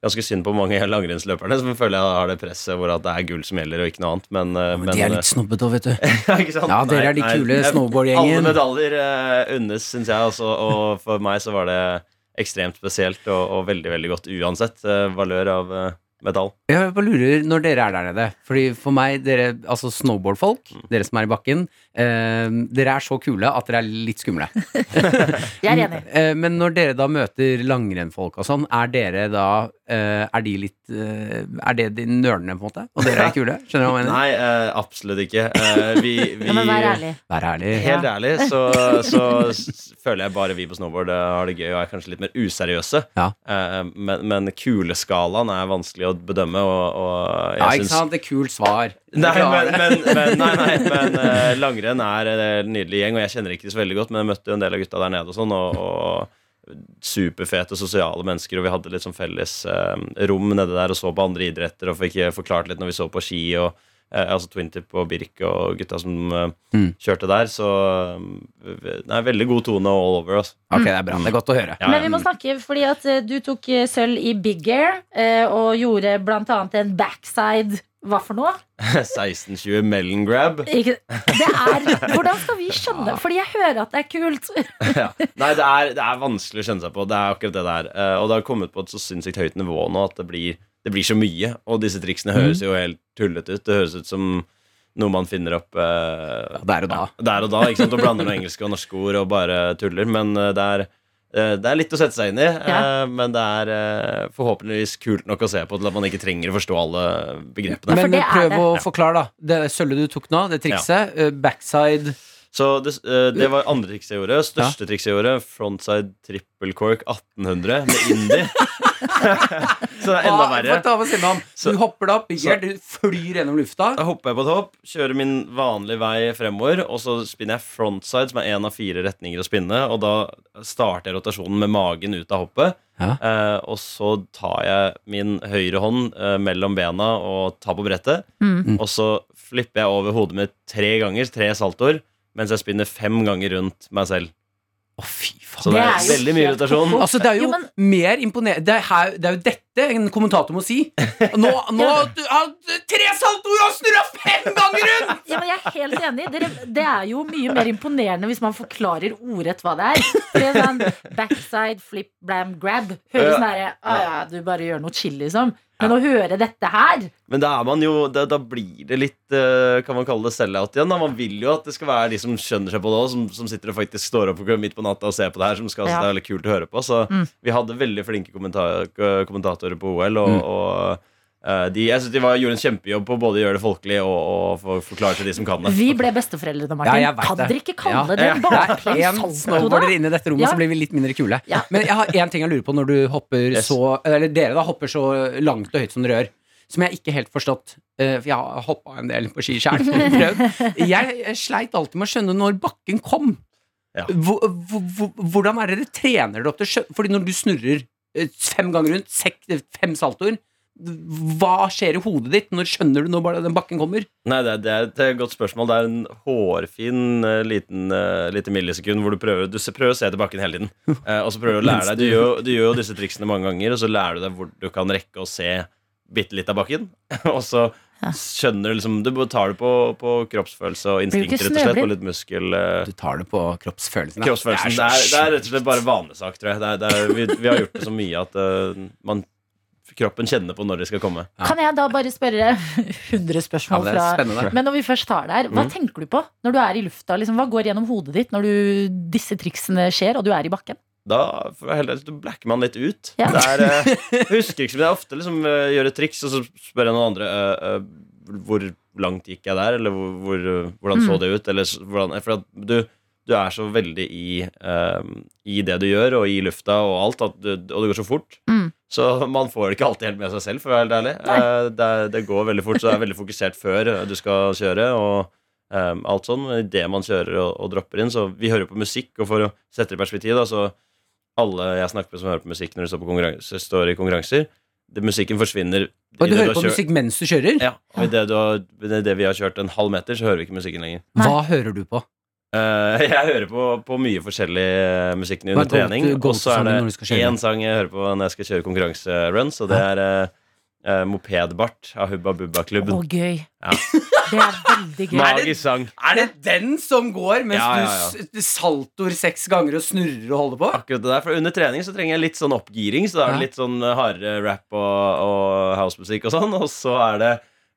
ganske synd på mange langrennsløperne som føler jeg har det presset hvor at det er gull som gjelder, og ikke noe annet. Men, ja, Men de er litt snobbete òg, vet du. [laughs] ja, ikke sant? Ja, dere er de kule snowboardgjengen. Alle medaljer uh, unnes, syns jeg. Altså, og for meg så var det ekstremt spesielt og, og veldig veldig godt uansett uh, valør av uh, medalj. Jeg bare lurer når dere er der nede. Fordi for meg, dere, altså snowboardfolk, dere som er i bakken, eh, dere er så kule at dere er litt skumle. [laughs] [laughs] Jeg er enig. Eh, men når dere da møter langrennfolk og sånn, er dere da eh, Er de litt eh, Er det de nølende, på en måte? Og dere er [laughs] kule? Skjønner du hva jeg mener? Nei, eh, absolutt ikke. Eh, vi, vi [laughs] Ja, men vær ærlig. Vær ærlig. Helt ærlig så, [laughs] så føler jeg bare vi på snowboard eh, har det gøy og er kanskje litt mer useriøse. Ja. Eh, men, men kuleskalaen er vanskelig å bedømme, og, og jeg Ja, ikke sant? Det er kult svar. Nei, men, men, men, nei, nei, men eh, langrenn er en nydelig gjeng, og jeg kjenner ikke de så veldig godt, men jeg møtte jo en del av gutta der nede og sånn, og, og superfete sosiale mennesker, og vi hadde litt sånn felles eh, rom nede der og så på andre idretter og fikk eh, forklart litt når vi så på ski og eh, altså Twintip og Birk og gutta som eh, Mm. kjørte der, så eh, Nei, veldig god tone all over, altså. Ok, det er bra. Det er godt å høre. Ja, Men vi må snakke, fordi at eh, du tok sølv i Big Air eh, og gjorde blant annet en backside Hva for noe? [laughs] 1620 melon grab. Ikke, det er, [laughs] hvordan skal vi skjønne Fordi jeg hører at det er kult. [laughs] ja. Nei, det er, det er vanskelig å kjenne seg på. Det er akkurat det det er. Eh, og det har kommet på et så sinnssykt høyt nivå nå at det blir, det blir så mye. Og disse triksene høres jo helt tullete ut. Det høres ut som noe man finner opp eh, Der og da. der og da. Ikke sant? Og blander noen engelske og norske ord og bare tuller. Men eh, det er det er litt å sette seg inn i, eh, Ja. men det er eh, forhåpentligvis kult nok å se på til at man ikke trenger å forstå alle begrepene. Men prøv å forklare, da. Det sølvet du tok nå, det trikset. Ja. Backside Så det, eh, det var andre trikset jeg gjorde. Største trikset jeg gjorde, frontside triple cork 1800 med indie. [laughs] så det er enda verre. Ah, Du hopper deg opp, så- du flyr gjennom lufta. Da hopper jeg på topp, kjører min vanlige vei fremover, og så spinner jeg frontside, som er én av fire retninger å spinne, og da starter jeg rotasjonen med magen ut av hoppet. Ja. Eh, og så tar jeg min høyre hånd eh, mellom bena og tar på brettet. Mm. Og så flipper jeg over hodet mitt tre ganger, tre saltoer, mens jeg spinner fem ganger rundt meg selv. Å, fy faen. Så det Det er, jo veldig mye irritasjon. Altså, det er jo, Jo, men- mer imponerende det det er jo dette en kommentator må si. Nå, [laughs] nå du, har Tre saltoer og snurra fem ganger rundt! Ja, men jeg er helt enig. Dere, det er jo mye mer imponerende hvis man forklarer ordrett hva det er. Det er sånn backside, flip, blam, grab. Høres sånn herre ah, ja, Du bare gjør noe chill, liksom. Men å høre dette her Men da er man jo Da, da blir det litt eh, Kan man kalle det sell-out igjen? Da. Man vil jo at det skal være de som skjønner seg på det òg, som, som sitter og faktisk står opp midt på natta og ser på det her, som skal Ja. det er veldig kult å høre på. Så Mm. vi hadde veldig flinke kommenta kommentatorer på OL, og, Mm. og eh, de, jeg synes de var, gjorde en kjempejobb på både å gjøre det folkelig og, og forklare til de som kan det. Vi ble besteforeldrene, Martin. Ja, kan dere ikke kalle Ja. det Ja. Det baklengs er en salto, da? snowboarder inne i dette rommet, Ja. så blir vi litt mindre kule. Ja. Men jeg har én ting jeg lurer på når du hopper Yes. så Eller dere da hopper så langt og høyt som dere gjør. Som jeg ikke helt forstått. eh, For jeg har hoppa en del på ski sjøl. [laughs] Jeg sleit alltid med å skjønne når bakken kom. Ja. Hvor- hvor- hvor- Hvordan er det dere trener dere opp til Fordi når du snurrer fem ganger rundt, sek- fem saltoer, hva skjer i hodet ditt når skjønner du når den bakken kommer? Nei, det det er et eh, godt spørsmål. Det er en hårfin eh, liten lite millisekund hvor du prøver, du prøver å se tilbake hele tiden. [laughs] Eh, og så prøver du å lære deg du gjør, du gjør jo disse triksene mange ganger, og så lærer du deg hvor du kan rekke å se bitte litt av bakken. [laughs] og så skjønner du liksom Du tar det på, på kroppsfølelse og instinkt, rett og slett. Og litt muskel... eh, Du tar det på kroppsfølelsen. ja. Kroppsfølelsen. Det er, det er rett og slett bare vanesak, tror jeg. Det er, det er, vi, vi har gjort det så mye at uh, man, kroppen kjenner på når de skal komme. Kan jeg da bare spørre 100 spørsmål det er fra. Men når vi først tar der, hva tenker du på når du er i lufta? Liksom, hva går gjennom hodet ditt når du, disse triksene skjer, og du er i bakken? Da blacker man litt ut. Ja. Er, eh, jeg husker ikke, men er ofte liksom eh, gjør et triks, og så spør jeg noen andre uh, uh, hvor langt gikk jeg der, eller hvor, hvor, eh, hvordan så Mm. det ut, eller hvordan For du, du er så veldig i, uh, i det du gjør, og i lufta og alt, du, og det går så fort. Mm. Så man får det ikke alltid helt med seg selv, for å være helt ærlig. Eh, det, det går veldig fort, så det er veldig fokusert før du skal kjøre. og um, alt sånn, men Idet man kjører og, og dropper inn. Så vi hører på musikk, og for å sette det i perspektiv, da, så alle jeg snakker med som hører på musikk når de står, på konkurranse, står i konkurranser, det, musikken forsvinner. Og du hører du på kjørt- musikk mens du kjører? Ja, og idet har- det vi har kjørt en halv meter, så hører vi ikke musikken lenger. Nei. Hva hører du på? Uh, [laughs] jeg hører på, på mye forskjellig eh, musikk under Hva trening. Og så er det én sang jeg hører på når jeg skal kjøre konkurranseruns, og det er uh, uh, Mopedbart av Hubba Bubba Klubben. Oh, gøy. Ja. [laughs] Det er veldig gøy. Magisk sang. Er det den som går mens Ja, ja, du s- saltoer seks ganger og snurrer og holder på? Akkurat det der, for Under trening så trenger jeg litt sånn oppgiring. Så da er det litt sånn eh, hardere rap og, og housemusikk og sånn. Og så er det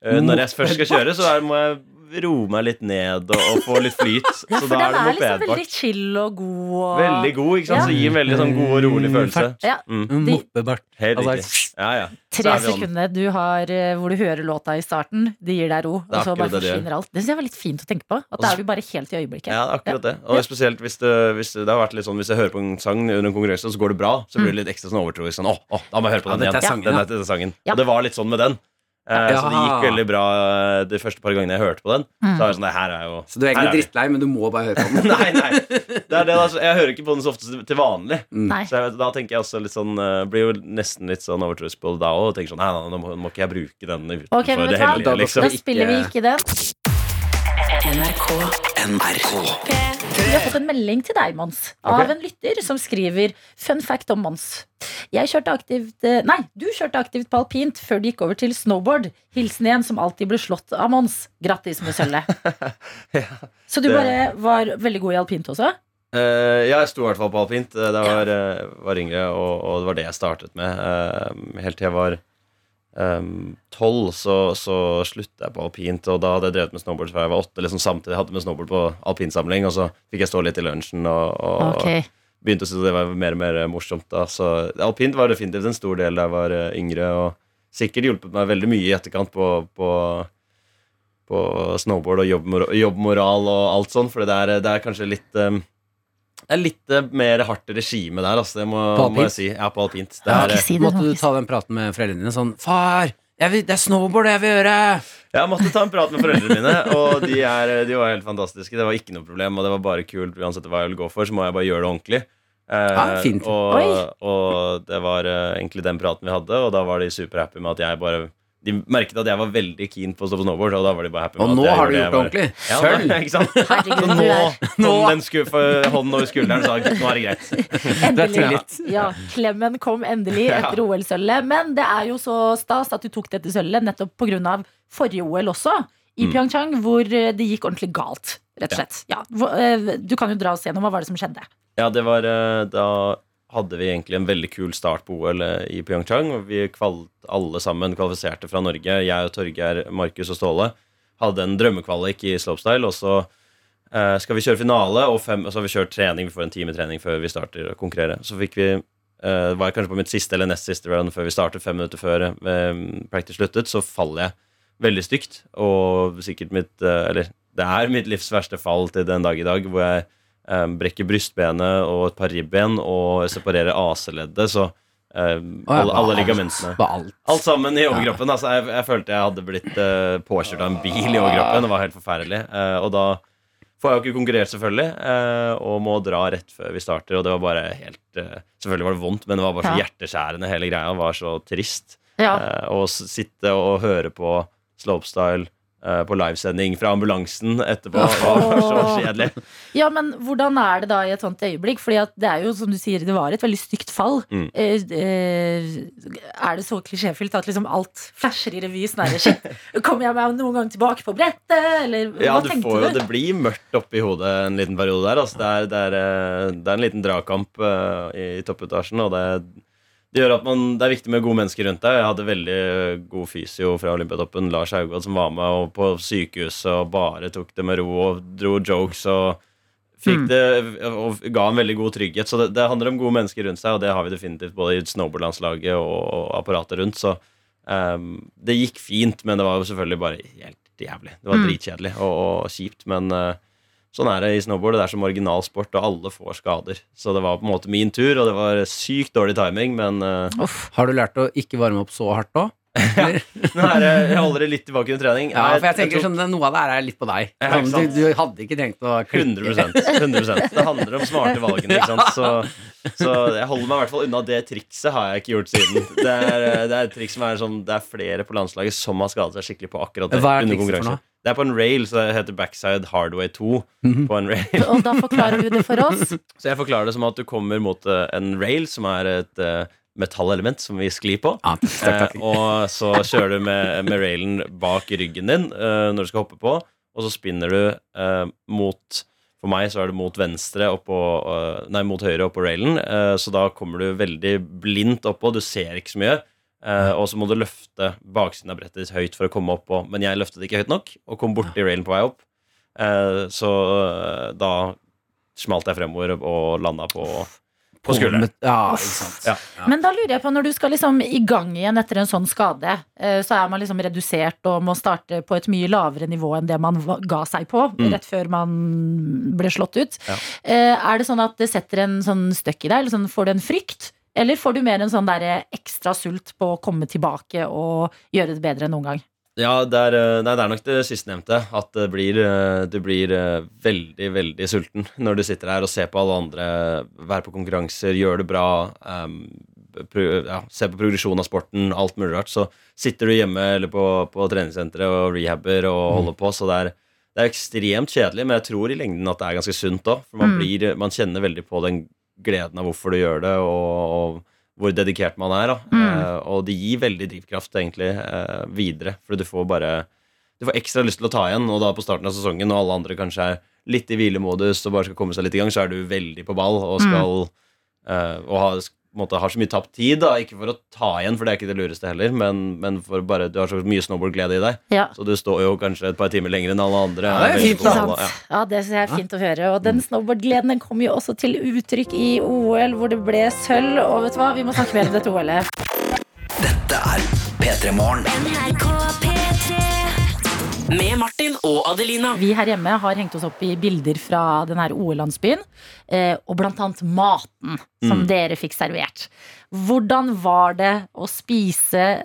eh, Når jeg først skal kjøre, så er, må jeg roe meg litt ned og, og få litt flyt. [laughs] Ja, så da den er det er liksom veldig chill og god. Og... Veldig god, ikke sant? Ja. Så gir en veldig sånn god og rolig følelse. Ja, Mm. Moppebart. Helt Altså, riktig. Ja, ja. Tre er sekunder du har eh, hvor du hører låta i starten. Det gir deg ro, Det og så bare forsvinner alt. Det synes jeg var litt fint å tenke på. At da er du bare helt i øyeblikket. Ja, akkurat det. Og spesielt hvis det, hvis det, det har vært litt sånn Hvis jeg hører på en sang under en konkurranse, og så går det bra, så blir det litt ekstra sånn overtroisk. Sånn, åh, å, da må jeg høre på den dette er igjen. sangen, Den dette er sangen. Ja. Og det var litt sånn med den. Eh, Så det gikk veldig bra eh, de første par gangene jeg hørte på den. Så var jeg sånn, det her er jo Så du er her egentlig vi. drittlei, men du må bare høre på [laughs] den. Nei, nei. Det er det, altså. Jeg hører ikke på den så ofte til- vanlig. Mm. Så jeg, da tenker jeg også litt sånn eh, Blir jo nesten litt sånn overtroisk på det da òg. Og tenker sånn Nei, nei, nå må, nå må ikke jeg bruke den utenfor Ok, men det hellige, liksom. Da spiller vi ikke den. NRK NRK. Vi har fått en melding til deg, Mons, av okay. en lytter som skriver Fun fact om Mons. Jeg kjørte aktivt eh, Nei, du kjørte aktivt på alpint før du gikk over til snowboard. Hilsen en som alltid ble slått av Mons. Grattis med sølvet. [laughs] Så du det- bare var veldig god i alpint også? Uh, ja, jeg sto i hvert fall på alpint Det da jeg var, eh, var yngre, og, og det var det jeg startet med. Uh, helt til jeg var tolv, så, så sluttet jeg på alpint, og da hadde jeg drevet med snowboard fra jeg var åtte. Liksom samtidig hadde jeg med snowboard på alpinsamling, og så fikk jeg stå litt i lunsjen og, og okay. begynte å synes det var mer og mer morsomt. da Så alpint var definitivt en stor del da jeg var eh, yngre, og sikkert hjulpet meg veldig mye i etterkant på, på, på snowboard og jobbmoral, jobbmoral og alt sånn, for det er, det er kanskje litt eh, det er litt eh, mer hardt regime der, altså. Det må, På må jeg si. Ja, på alpint. Det er, eh, si det, Måtte du ta den praten med foreldrene dine sånn Far, jeg vil, det er snowboard jeg vil gjøre! jeg måtte ta en prat med foreldrene mine, og de, er, de var helt fantastiske. Det var ikke noe problem, og det var bare kult. Uansett hva jeg ville gå for, så må jeg bare gjøre det ordentlig. Eh, Ja, fint. Og, Oi. og det var eh, egentlig den praten vi hadde, og da var de superhappy med at jeg bare De merket at jeg var veldig keen på å stå på snowboard, og da var de bare happy med Og at nå jeg har du gjort det ordentlig. Ja, [laughs] ikke sant? Herregud, Så nå, nå den sku, hånden over skulderen sa nå er det greit. [laughs] Endelig. Ja, klemmen kom endelig etter OL-sølvet. Men det er jo så stas at du tok dette sølvet nettopp pga. forrige OL også, i Mm. Pyeongchang, hvor eh, det gikk ordentlig galt, rett og slett. Ja, eh, du kan jo dra oss gjennom hva var det som skjedde. Ja, det var eh, Da hadde vi egentlig en veldig kul start på OL i Pyeongchang. og Vi alle sammen kvalifiserte fra Norge. Jeg og Torgeir, Markus og Ståle hadde en drømmekvalik i slopestyle. Og så eh, skal vi kjøre finale, og, fem, og så har vi kjørt trening. Vi får en time trening før vi starter å konkurrere. Så fikk vi eh, var jeg kanskje på mitt siste eller nest siste run før vi startet, fem minutter før eh, practice sluttet, så faller jeg veldig stygt. Og sikkert mitt eh, Eller det er mitt livs verste fall til den dag i dag, hvor jeg eh, brekker brystbenet og et par ribben og separerer AC-leddet, så eh, alle, alle ligamentene alt. Alt sammen i overkroppen. Altså, jeg, jeg følte jeg hadde blitt uh, påkjørt av en bil i overkroppen. Det var helt forferdelig. Uh, og da får jeg jo ikke konkurrert, selvfølgelig, eh, og må dra rett før vi starter. Og det var bare helt Selvfølgelig var det vondt, men det var bare så Ja. hjerteskjærende. Hele greia var så trist. Ja. Å s- sitte og høre på slopestyle på livesending fra ambulansen etterpå var så kjedelig. Ja, men hvordan er det da i et sånt øyeblikk? Fordi at det er jo, som du sier, det var et veldig stygt fall. Mm. Eh, eh, er det så klisjéfylt at liksom alt flasher i revy? snarere kommer jeg meg noen gang tilbake på brettet? Eller Ja, hva du tenkte får jo, du? det blir mørkt oppi hodet en liten periode der. Altså. Det, er, det, er, eh, det er en liten dragkamp eh, i toppetasjen, og det, det gjør at man, det er viktig med gode mennesker rundt deg. Jeg hadde veldig god fysio fra Olympiatoppen, Lars Haugård, som var med på sykehuset og bare tok det med ro og dro jokes og fikk det og ga en veldig god trygghet. Så det, det handler om gode mennesker rundt seg, og det har vi definitivt både i snowboardlandslaget og, apparatet rundt. Så um, det gikk fint, men det var jo selvfølgelig bare helt jævlig. Det var Mm. dritkjedelig og, og kjipt, men eh, sånn er det i snowboard. Det er som originalsport, og alle får skader. Så det var på en måte min tur, og det var sykt dårlig timing, men uh... Har du lært å ikke varme opp så hardt òg? [laughs] nå er jeg holder det litt tilbake under trening. Ja, for jeg tenker tok- sånn, Noe av det her er litt på deg. Ja, Sånn, du, du hadde ikke trengt å klikke. 100%, 100% Det handler om smarte valgene. Ikke sant? [laughs] Så, så jeg holder meg i hvert fall unna det trikset. har jeg ikke gjort siden. Det er, det er et triks som er sånn Det er flere på landslaget som har skadet seg skikkelig på akkurat det. Hva er trikset for noe? Det er på en rail, så det heter backside hardway 2 Mhm. på en rail. [laughs] Og da forklarer du det for oss. [laughs] Så jeg forklarer det som at du kommer mot eh, en rail, som er et uh, metallelement som vi sklir på. Ja, Eh, og så kjører du med, med railen bak ryggen din uh, når du skal hoppe på, og så spinner du uh, mot For meg så er det mot venstre oppå eh, Nei, mot høyre oppå railen, eh, så da kommer du veldig blindt oppå. Du ser ikke så mye. Eh, og så må du løfte baksiden av brettet ditt høyt for å komme opp. Og, Men jeg løftet ikke høyt nok og kom borti railen på vei opp. Uh, så eh, da smalt jeg fremover og landa på, på skulderen. Ja. Ja. Men da lurer jeg på, når du skal liksom i gang igjen etter en sånn skade, uh, så er man liksom redusert og må starte på et mye lavere nivå enn det man ga seg på Mm. rett før man ble slått ut. Ja. Eh, Er det sånn at det setter en sånn støkk i deg? Eller sånn, får du en frykt? Eller får du mer en sånn der ekstra sult på å komme tilbake og gjøre det bedre enn noen gang? Ja, det er, eh, nei, det er nok det sistnevnte. At det blir, eh, du blir eh, veldig, veldig sulten [laughs] når du sitter her og ser på alle andre være på konkurranser, gjøre det bra, um, prøv, ja, se på progresjon av sporten, alt mulig rart. Så sitter du hjemme eller på, på treningssenteret og rehabber og holder på, så det er, det er ekstremt kjedelig, men jeg tror i lengden at det er ganske sunt òg. For man, Mm. blir, man kjenner veldig på den gleden av hvorfor du gjør det, og, og hvor dedikert man er. Da. Mm. Eh, og det gir veldig drivkraft egentlig eh, videre. For du får bare Du får ekstra lyst til å ta igjen, og da på starten av sesongen når alle andre kanskje er litt i hvilemodus og bare skal komme seg litt i gang, så er du veldig på ball og skal eh, og har, måte, har så mye tapt tid. da Ikke for å ta igjen, for det er ikke det lureste heller, men, men for bare du har så mye snowboardglede i deg. Ja. Så du står jo kanskje et par timer lenger enn alle andre. Ja, det er fint. Sant? ja. Ja, det synes jeg er fint å høre. Og den snowboardgleden den kom jo også til uttrykk i OL, hvor det ble sølv. Og vet du hva, vi må snakke mer om dette OL-et. Dette er P3 Morgen. Med Martin og Adelina. Vi her hjemme har hengt oss opp i bilder fra denne OL-landsbyen, eh, og blant annet maten som Mm. dere fikk servert. Hvordan var det å spise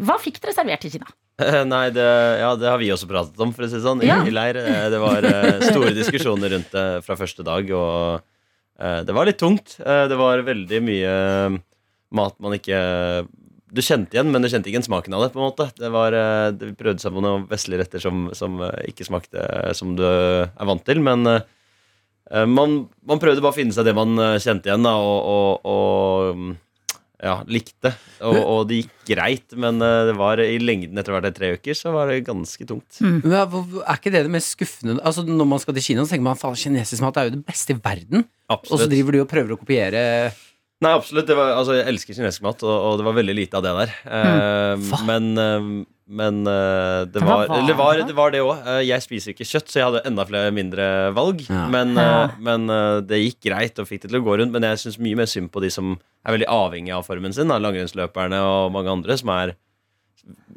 Hva fikk dere servert i Kina? Eh, Nei, det, ja, det har vi også pratet om, for å si det sånn, i, Ja. i leir. Eh, Det var eh, [laughs] store diskusjoner rundt det fra første dag, og eh, det var litt tungt. Eh, det var veldig mye mat man ikke Du kjente igjen, men du kjente ikke igjen smaken av det. på en måte det var, eh, det, Vi prøvde seg på noen vestlige retter som, som eh, ikke smakte som du er vant til, men eh, eh, man, man prøvde bare å finne seg det man eh, kjente igjen, da, og, og, og mm, ja, likte. Og, og det gikk greit, men eh, det var i lengden etter hvert tre uker, så var det ganske tungt. Men hva- hva- Er ikke det det mest skuffende Altså Når man skal til Kina, så tenker man faen, kinesisk mat er jo det beste i verden. Og så driver du og prøver å kopiere Nei, absolutt. Det var, altså, jeg elsker kinesisk mat, og, og det var veldig lite av det der. Mm. Uh, men, uh, men uh, det, var, det, var, det var det òg. jeg spiser ikke kjøtt, så jeg hadde enda flere mindre valg. Ja. Men, men det gikk greit og fikk det til å gå rundt. Men jeg syns mye mer synd på de som er veldig avhengige av formen sin. Da, langrennsløperne og mange andre som er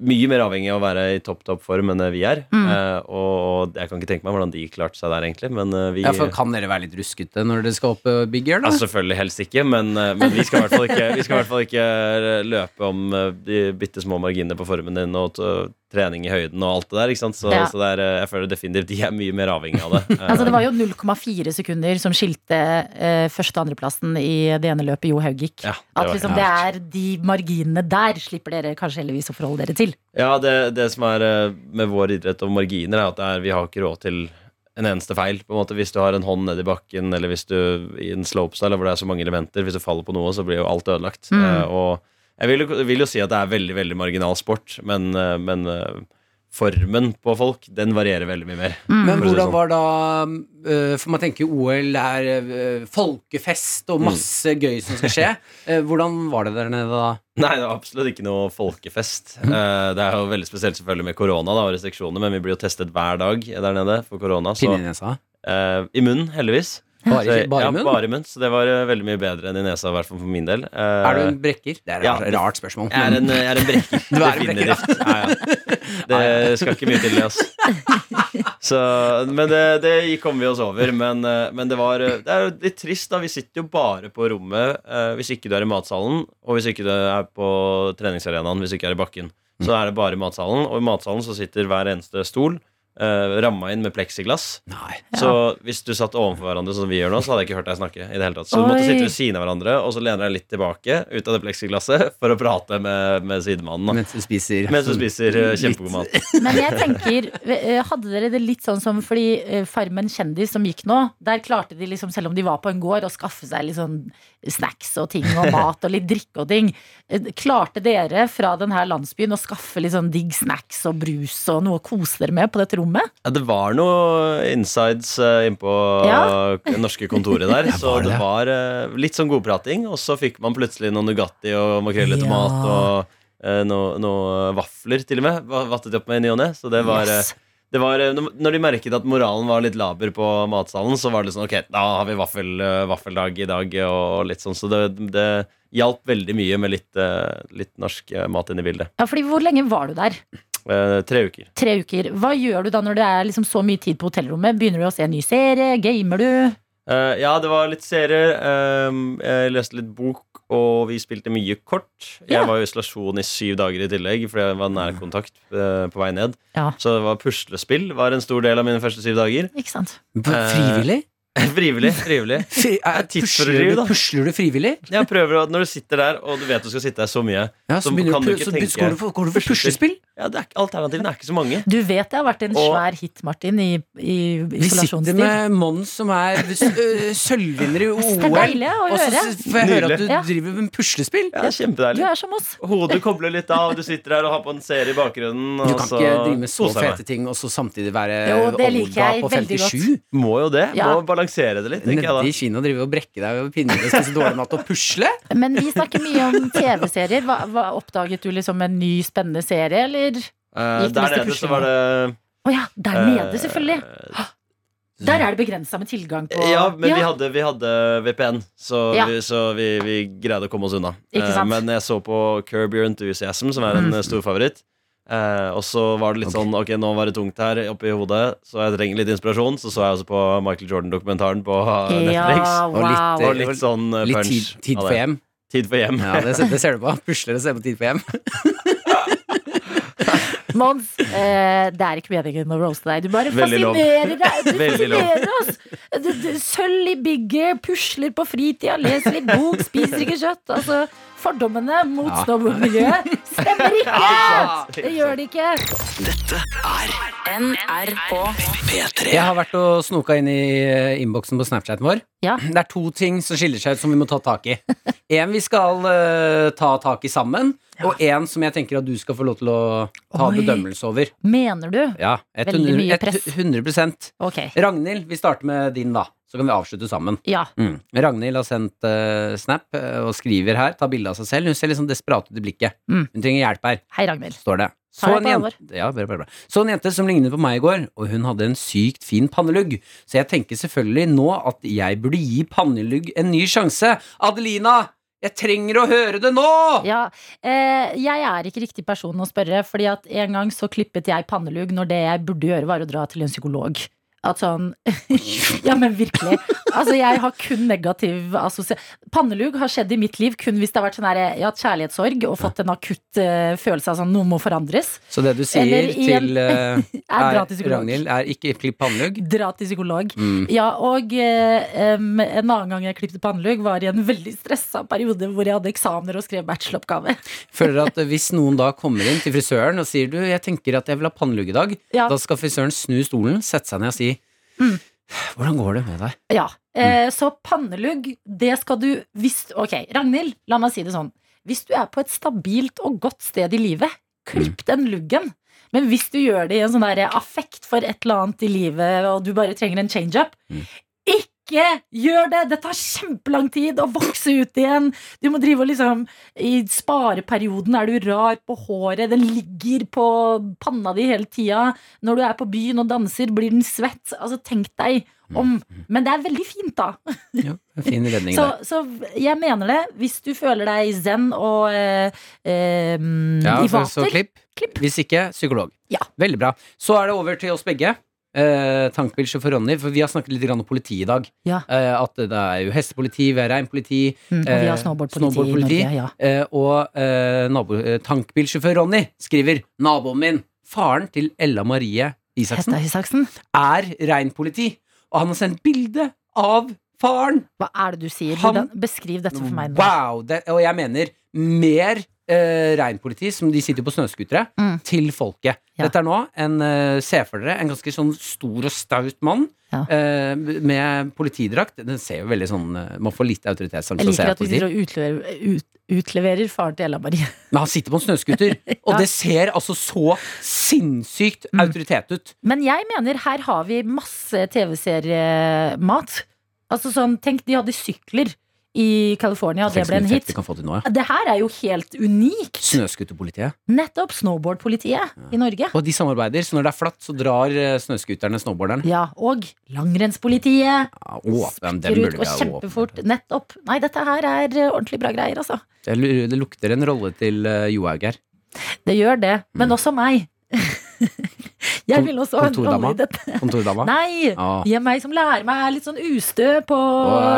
mye mer avhengig av å være i topp topp form enn vi er. Mm. Eh, og jeg kan ikke tenke meg hvordan de klarte seg der, egentlig. Men eh, vi Ja, for Kan dere være litt ruskete når dere skal opp eh, Big Air? da? Altså, selvfølgelig helst ikke, men, eh, men vi skal i hvert fall ikke, vi skal i hvert fall ikke løpe om de bitte små marginene på formen din og trening i høyden og alt det der. Så, Ja. så det er, eh, jeg føler definitivt de er mye mer avhengig av det. [laughs] Altså, det var jo 0,4 sekunder som skilte eh, første- og andreplassen i det ene løpet Jo Haug gikk. Ja, At liksom det er de marginene der slipper dere kanskje heldigvis å forholde dere til. Ja, det, det som er eh, med vår idrett og marginer, er at det er, vi har ikke råd til en eneste feil. på en måte Hvis du har en hånd nedi bakken, eller hvis du i en slopestyle hvor det er så mange elementer, hvis du faller på noe, så blir jo alt ødelagt. Mm. Eh, og jeg vil, jo- vil jo si at det er veldig veldig marginal sport, men, eh, men eh, formen på folk, den varierer veldig mye mer. Mm. Men hvordan var da eh, For man tenker OL er folkefest Mm. og masse gøy som skal skje. [laughs] Hvordan var det der nede da? Nei, det var absolutt ikke noe folkefest. Eh, det er jo veldig spesielt selvfølgelig med korona da, og restriksjoner, men vi blir jo testet hver dag der nede for korona. Så, eh, I munnen, heldigvis. Bare, Så, bare ja, munn? bare munn, så det var eh, veldig mye bedre enn i nesa, i hvert fall for min del. Uh, Er du en brekker? Det er et ja, rart, spørsmål. jeg er en, jeg er en brekker. [laughs] Du er en brekker, ja. Ja. Det skal ikke mye til, det. Altså. [laughs] Så, men det, det kom vi oss over. Men, eh, men det var Det er jo litt trist, da. Vi sitter jo bare på rommet uh, hvis ikke du er i matsalen, og hvis ikke du er på treningsarenaen, hvis ikke du er i bakken. Så er det bare i matsalen, og i matsalen så sitter hver eneste stol eh, ramma inn med pleksiglass. Nei. Så hvis du satt overfor hverandre sånn som vi gjør nå, så hadde jeg ikke hørt deg snakke. i det hele tatt Så du måtte sitte ved siden av hverandre, og så lener deg litt tilbake ut av det pleksiglasset [laughs] for å prate med, med sidemannen. da. Mens du spiser Mens du spiser uh, kjempegod mat. [laughs] Men jeg tenker, eh, hadde dere det litt sånn som fordi Farmen kjendis som gikk nå, der klarte de liksom, selv om de var på en gård, å skaffe seg litt sånn snacks og ting og mat og litt drikke og ting. Eh, Klarte dere fra denne landsbyen å skaffe litt sånn digg snacks og brus og noe å kose dere med på dette rommet? Ja, det var noe insides uh, innpå Ja. det norske kontoret der. [laughs] så var det. det var eh, litt sånn godprating, og så fikk man plutselig noe Nugatti og makrell i Ja. tomat og noen noe, noe vafler, til og med. va- Vattet opp med i ny og ne. Så det var eh, Yes. Det var, eh, når- de merket at moralen var litt laber på matsalen, så var det sånn Ok, da har vi vaffel, eh, vaffeldag i dag, og litt sånn. Så det, det hjalp veldig mye med litt, eh, litt norsk eh, mat inn i bildet. Ja, fordi Hvor lenge var du der? Eh, tre uker. Tre uker. Hva gjør du da når det er liksom så mye tid på hotellrommet? Begynner du å se en ny serie? Gamer du? Eh, ja, det var litt serier. ehm, jeg leste litt bok, og vi spilte mye kort. Ja. Jeg var i isolasjon i syv dager i tillegg, fordi jeg var nærkontakt kontakt på vei ned. Ja. Så det var puslespill var en stor del av mine første syv dager. Ikke sant? Frivillig? [laughs] frivillig. frivillig Fri, er, er pusler, du, pusler du frivillig? Ja, prøver å, Når du sitter der, og du vet du skal sitte der så mye Ja, Så så, kan du, du ikke så tenke- går, du for, går du for puslespill? ja, det er, Alternativene er ikke så mange. Du vet det har vært en Og- svær hit, Martin, i, i Vi sitter med Mons som er sølvvinner i [laughs] Det er OL. deilig å Og så får jeg høre at du Ja. driver med puslespill. Ja, det er Du er som oss. Hodet kobler litt av, du sitter der og har på en serie i bakgrunnen. Du kan så ikke drive med så fete ting og så samtidig være Jo, det liker jeg på veldig 57. Må jo det. Ja. Må balansere det litt. tenker jeg da Nedi Kina driver og brekke deg over pinner og spise dårlig mat og pusle. [laughs] Men vi snakker mye om TV-serier. Hva, hva, oppdaget du liksom en ny spennende serie, eller? Uh, der nede så var det Å ja, der nede, selvfølgelig. eh, Der er det begrensa med tilgang på Ja, men Vi, hadde, vi hadde VPN, så, Ja. vi, så vi, vi greide å komme oss unna. Ikke Eh, sant? men jeg så på Curb Your Enthusiasm, som er en Mm. eh, stor favoritt. Eh, og så var det litt sånn Ok, nå var det tungt her oppi hodet, så jeg trenger litt inspirasjon. Så så jeg også på Michael Jordan-dokumentaren på eh, Netflix. Ja, Og litt. Og litt sånn eh, Litt punch. tid, tid for hjem. Tid for hjem. Ja, det, det ser du på. [laughs] Pusler og ser på Tid for hjem. [laughs] Mons, eh, det er ikke meningen å roaste deg. Du bare Veldig lov. fascinerer deg. Du [laughs] Veldig lov. oss. Du, du, sølv i bygget, pusler på fritida, leser litt bok, spiser ikke kjøtt. Altså, fordommene mot Ja. snowboardmiljøet [laughs] stemmer ikke! Det gjør det ikke. Dette er NRK P3. Jeg har vært og snoka inn i eh, innboksen på Snapchaten vår. Ja. Det er to ting som skiller seg ut som vi må ta tak i. [laughs] En vi skal uh, ta tak i sammen, og en som jeg tenker at du skal få lov til å ta Oi. bedømmelse over. Mener du? Ja, Veldig 100, mye press. 100 okay. Ragnhild, vi starter med din, da. Så kan vi avslutte sammen. Ja. Mm. Ragnhild har sendt uh, snap eh, og skriver her, tar bilde av seg selv. Hun ser litt sånn desperat ut i blikket. Mm. Hun trenger hjelp her, Hei, Ragnhild. står det. Så en, jente, ja, bra, bra, bra. så en jente som lignet på meg i går, og hun hadde en sykt fin pannelugg. Så jeg tenker selvfølgelig nå at jeg burde gi pannelugg en ny sjanse. Adelina, jeg trenger å høre det nå! Ja, eh, jeg er ikke riktig person å spørre, fordi at en gang så klippet jeg pannelugg når det jeg burde gjøre var å dra til en psykolog. At sånn [laughs] Ja, men virkelig. Altså, jeg har kun negativ assosiasjon Pannelugg har skjedd i mitt liv kun hvis det har vært sånn her, hatt kjærlighetssorg og fått en akutt uh, følelse av sånn noe må forandres. Så det du sier Eller en- til eh, [laughs] Er er. Ragnhild, er ikke klipp pannelugg. Dra til psykolog. Mm. Ja, og em, en annen gang jeg klippet pannelugg, var i en veldig stressa periode hvor jeg hadde eksamener og skrev bacheloroppgave. [laughs] Føler at hvis noen da kommer inn til frisøren og sier du, jeg tenker at jeg vil ha pannelugg i dag, Ja. da skal frisøren snu stolen, sette seg ned og si Mm. hvordan går det med deg? Ja, eh, Så pannelugg, det skal du hvis, Ok, Ragnhild, la meg si det sånn. Hvis du er på et stabilt og godt sted i livet, klipp den luggen. Men hvis du gjør det i en sånn affekt for et eller annet i livet, og du bare trenger en change-up, Mm. Ikke gjør det! Det tar kjempelang tid å vokse ut igjen. Du må drive og liksom I spareperioden er du rar på håret, den ligger på panna di hele tida. Når du er på byen og danser, blir den svett. Altså, tenk deg om. Men det er veldig fint, da. Ja, fin redning Så, så jeg mener det. Hvis du føler deg zen og eh, eh, Ja, i så, så klipp. klipp. Hvis ikke, psykolog. Ja. Veldig bra. Så er det over til oss begge. Eh, Tankbilsjåfør Ronny, for vi har snakket litt grann om politi i dag. Ja. Eh, at det er jo hestepoliti, vi har reinpoliti, Mm, og vi har eh, snowboardpoliti i snowboardpoliti. Norge. Ja. eh, og eh, nabo, eh, tankbilsjåfør Ronny skriver Naboen min, faren til Ella Marie Isaksen, Isaksen, er reinpoliti. Og han har sendt bilde av faren. hva er det du sier? Han- beskriv dette for meg nå. Wow! Det, og jeg mener mer eh, reinpoliti, som de sitter på snøscootere, Mm. til folket. Ja. Dette er nå en eh, Se for dere en ganske sånn stor og staut mann Ja. eh, med politidrakt. Den ser jo veldig sånn eh, Man får litt autoritetsangst Jeg av å se liker at vi politi. sitter og utleverer, ut, utleverer faren til Ella Marie. [laughs] Men han sitter på en snøscooter, [laughs] og det ser altså så sinnssykt Mm. autoritet ut. Men jeg mener her har vi masse TV-seriemat. Altså sånn, Tenk, de hadde sykler i California, og det ble en hit. nå, ja. Det her er jo helt unikt. Snøskuterpolitiet. Nettopp snowboardpolitiet i Norge. Og de samarbeider, så når det er flatt, så drar uh, snøscooterne snowboarderen. Ja, og langrennspolitiet. Ja, å, den, den ut og kjempefort. Nettopp. Nei, dette her er eh, ordentlig bra greier, altså. Det, lukter en rolle til uh, Johaug her. Det gjør det. Men Mm. også meg. [laughs] jeg Kon- vil også ha en rolle i dette. Kontordama. [laughs] Nei! Ja. Gi meg som lærer meg er litt sånn ustø på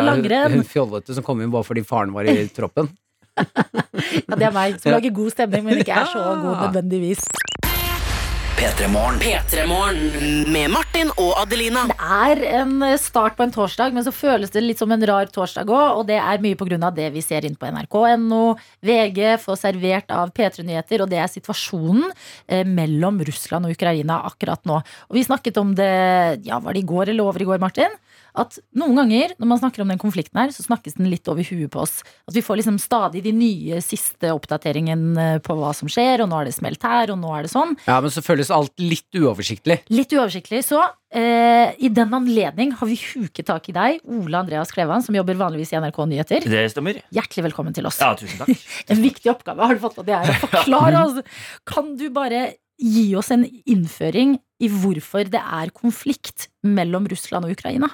langrenn. Hun fjollete som kom inn bare fordi faren var i [laughs] troppen. Ja, det er meg som lager god stemning, men ikke er så god nødvendigvis. P3 Morgen. P3 Morgen med Martin og Adelina. Det er en start på en torsdag, men så føles det litt som en rar torsdag òg. Og det er mye pga. det vi ser inn på nrk.no. VG får servert av P3 Nyheter, og det er situasjonen eh, mellom Russland og Ukraina akkurat nå. Og vi snakket om det ja, var det i går eller over i går, Martin? At noen ganger når man snakker om den konflikten her, så snakkes den litt over huet på oss. At vi får liksom stadig de nye siste oppdateringene på hva som skjer, og nå er det smelt her, og nå er det sånn. Ja, Men så føles alt litt uoversiktlig. Litt uoversiktlig, så eh, i den anledning har vi huket tak i deg, Ole Andreas Klevan, som jobber vanligvis i NRK Nyheter. Det stemmer. Hjertelig velkommen til oss. Ja, tusen takk. [laughs] En viktig oppgave har du fått og det er å forklare oss. [laughs] Kan du bare gi oss en innføring i hvorfor det er konflikt mellom Russland og Ukraina?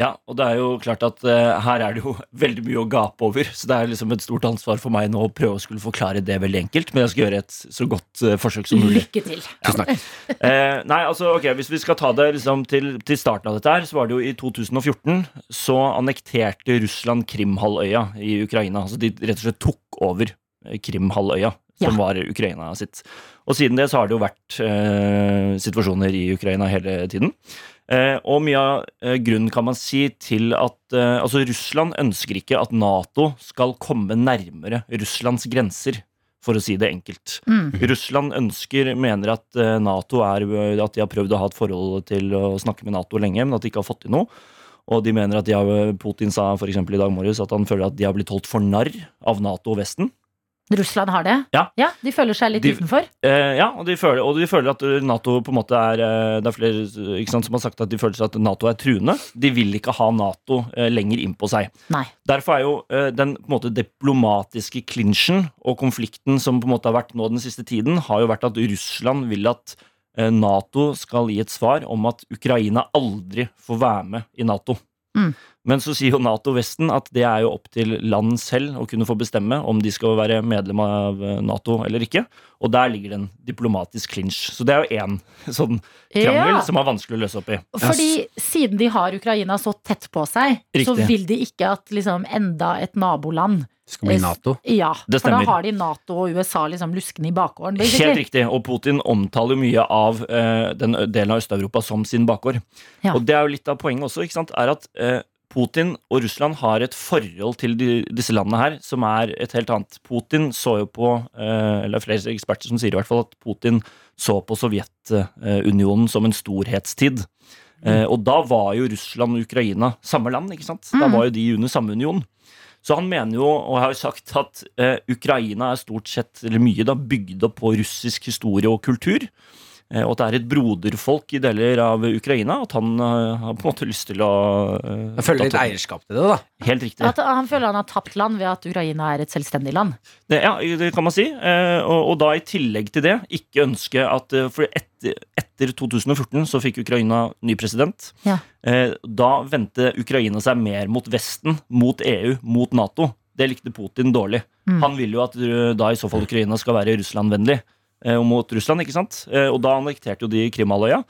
Ja, og det er jo klart at uh, her er det jo [laughs] veldig mye å gape over, så det er liksom et stort ansvar for meg nå å prøve å skulle forklare det veldig enkelt, men jeg skal gjøre et så godt uh, forsøk som mulig. Lykke til. Tusen takk. uh, [laughs] nei, altså, ok, Hvis vi skal ta det liksom til, til starten av dette, her, så var det jo i 2014 så annekterte Russland Krimhalvøya i Ukraina. altså De rett og slett tok over Krimhalvøya, som Ja. var Ukraina sitt. Og siden det så har det jo vært eh, situasjoner i Ukraina hele tiden. Eh, og mye av eh, grunnen kan man si til at eh, altså Russland ønsker ikke at Nato skal komme nærmere Russlands grenser, for å si det enkelt. Mm. Russland ønsker, mener at eh, Nato er At de har prøvd å ha et forhold til å snakke med Nato lenge, men at de ikke har fått til noe. Og de mener at de har, Putin sa for i dag morges at han føler at de har blitt holdt for narr av Nato og Vesten. Russland har det? Ja. De føler seg litt De- utenfor? Eh, ja, og de, føler, og de føler at eh, Nato på en måte er eh, Det er flere ikke sant, som har sagt at de føler seg at Nato er truende. De vil ikke ha Nato eh, lenger innpå seg. Nei. Derfor er jo eh, den på en måte diplomatiske klinsjen og konflikten som på en måte har vært nå den siste tiden, har jo vært at Russland vil at eh, Nato skal gi et svar om at Ukraina aldri får være med i Nato. Mm. Men så sier jo Nato-Vesten at det er jo opp til land selv å kunne få bestemme om de skal være medlem av eh, Nato eller ikke. Og der ligger det en diplomatisk clinch. Så det er jo én sånn krangel Ja. som er vanskelig å løse opp i. Fordi siden de har Ukraina så tett på seg, så vil de ikke at liksom enda et naboland Skal bli Nato. Ja, Det for da har de Nato og USA liksom luskende i bakgården. Helt riktig. Og Putin omtaler jo mye av eh, den delen av Øst-Europa som sin bakgård. Ja. Og det er jo litt av poenget også, ikke sant, er at eh, Putin og Russland har et forhold til de, disse landene her som er et helt annet. Putin så jo på, eh, eller flere eksperter som sier i hvert fall at Putin så på Sovjetunionen som en storhetstid. Mm. og da var jo Russland og Ukraina samme land, ikke sant? Da Mm. var jo de under samme union. Så han mener jo, og har jo sagt, at eh, Ukraina er stort sett, eller mye, da, bygd opp på russisk historie og kultur. Eh, og at det er et broderfolk i deler av Ukraina. At han eh, har på en måte lyst til å eh, Jeg føler litt eierskap til det, da. Helt riktig. At han føler han har tapt land ved at Ukraina er et selvstendig land. Det, ja, det kan man si. Eh, og, og da i tillegg til det ikke ønske at eh, For etter, etter 2014 så fikk Ukraina ny president. Ja. Eh, da vendte Ukraina seg mer mot Vesten, mot EU, mot Nato. Det likte Putin dårlig. Mm. Han vil jo at eh, da i så fall Ukraina skal være Russland-vennlig eh, og mot Russland, ikke sant? Eh, og da annekterte jo de Krimhalvøya.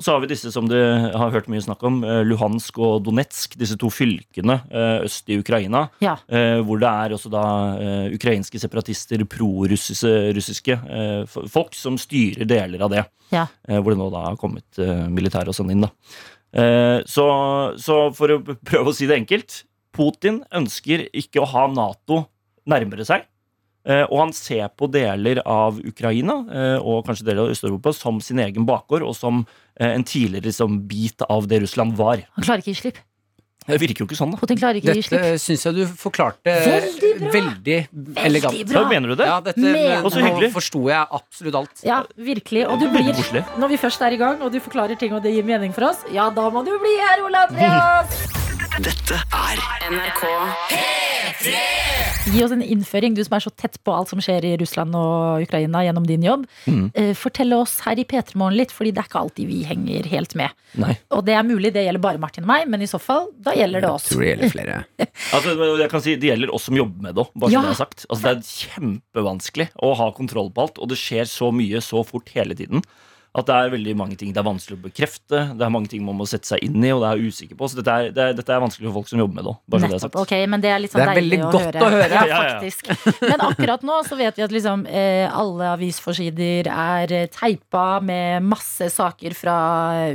Og så har vi disse som du har hørt mye snakk om, eh, Luhansk og Donetsk, disse to fylkene eh, øst i Ukraina. Ja. Eh, hvor det er også da eh, ukrainske separatister, prorussiske eh, folk, som styrer deler av det. Ja. Eh, hvor det nå da har kommet eh, militære og sånn inn, da. Eh, så, så for å prøve å si det enkelt Putin ønsker ikke å ha Nato nærmere seg. Eh, og han ser på deler av Ukraina eh, og kanskje deler av Øst-Europa som sin egen bakgård og som eh, en tidligere liksom, bit av det Russland var. Han klarer ikke å gi slipp. Det virker jo ikke sånn, da. Putin klarer ikke å gi Dette syns jeg du forklarte Veldig bra. veldig elegant. bra. Ja, mener du det? Ja, dette men, nå forsto jeg absolutt alt. Ja, virkelig. Og du blir, når vi først er i gang, og du forklarer ting og det gir mening for oss, ja, da må du bli her, Olav Andreas! Dette er NRK Gi oss en innføring, du som er så tett på alt som skjer i Russland og Ukraina gjennom din jobb. Mm. Eh, Fortell oss her i P3 Morgen litt, fordi det er ikke alltid vi henger helt med. Nei. Og det er mulig det gjelder bare Martin og meg, men i så fall, da gjelder det oss. Jeg Tror det gjelder flere. [laughs] Altså, jeg kan si, Det gjelder oss som jobber med det òg. Ja. Det, er sagt. altså, det er kjempevanskelig å ha kontroll på alt, og det skjer så mye så fort hele tiden. At det er veldig mange ting det er vanskelig å bekrefte. Det er mange ting man må sette seg inn i, og det er usikker på. Så dette er, det er, dette er vanskelig for folk som jobber med det òg. Det sagt. Men det er litt sånn Det er deilig veldig å godt høre. å høre. [laughs] Ja, faktisk. Men akkurat nå så vet vi at liksom eh, alle avisforsider er eh, teipa med masse saker fra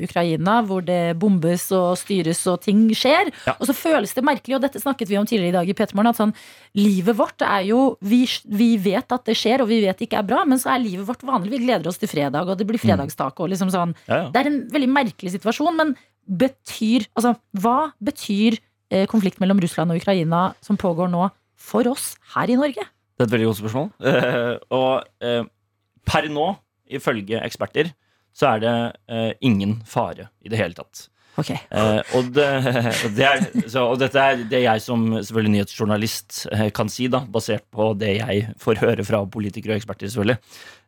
Ukraina hvor det bombes og styres og ting skjer. Ja. Og så føles det merkelig, og dette snakket vi om tidligere i dag i Petermorgen, at sånn livet vårt er jo vi, vi vet at det skjer, og vi vet det ikke er bra, men så er livet vårt vanlig. Vi gleder oss til fredag, og det blir fredagstaco og liksom sånn. Ja, ja. Det er en veldig merkelig situasjon, men betyr Altså, hva betyr eh, konflikt mellom Russland og Ukraina som pågår nå, for oss her i Norge? Det er et veldig godt spørsmål. [laughs] Eh, og eh, per nå, ifølge eksperter, så er det eh, ingen fare i det hele tatt. Okay. Eh, og, det, det er, så, og dette er det jeg som selvfølgelig nyhetsjournalist kan si, da, basert på det jeg får høre fra politikere og eksperter. selvfølgelig.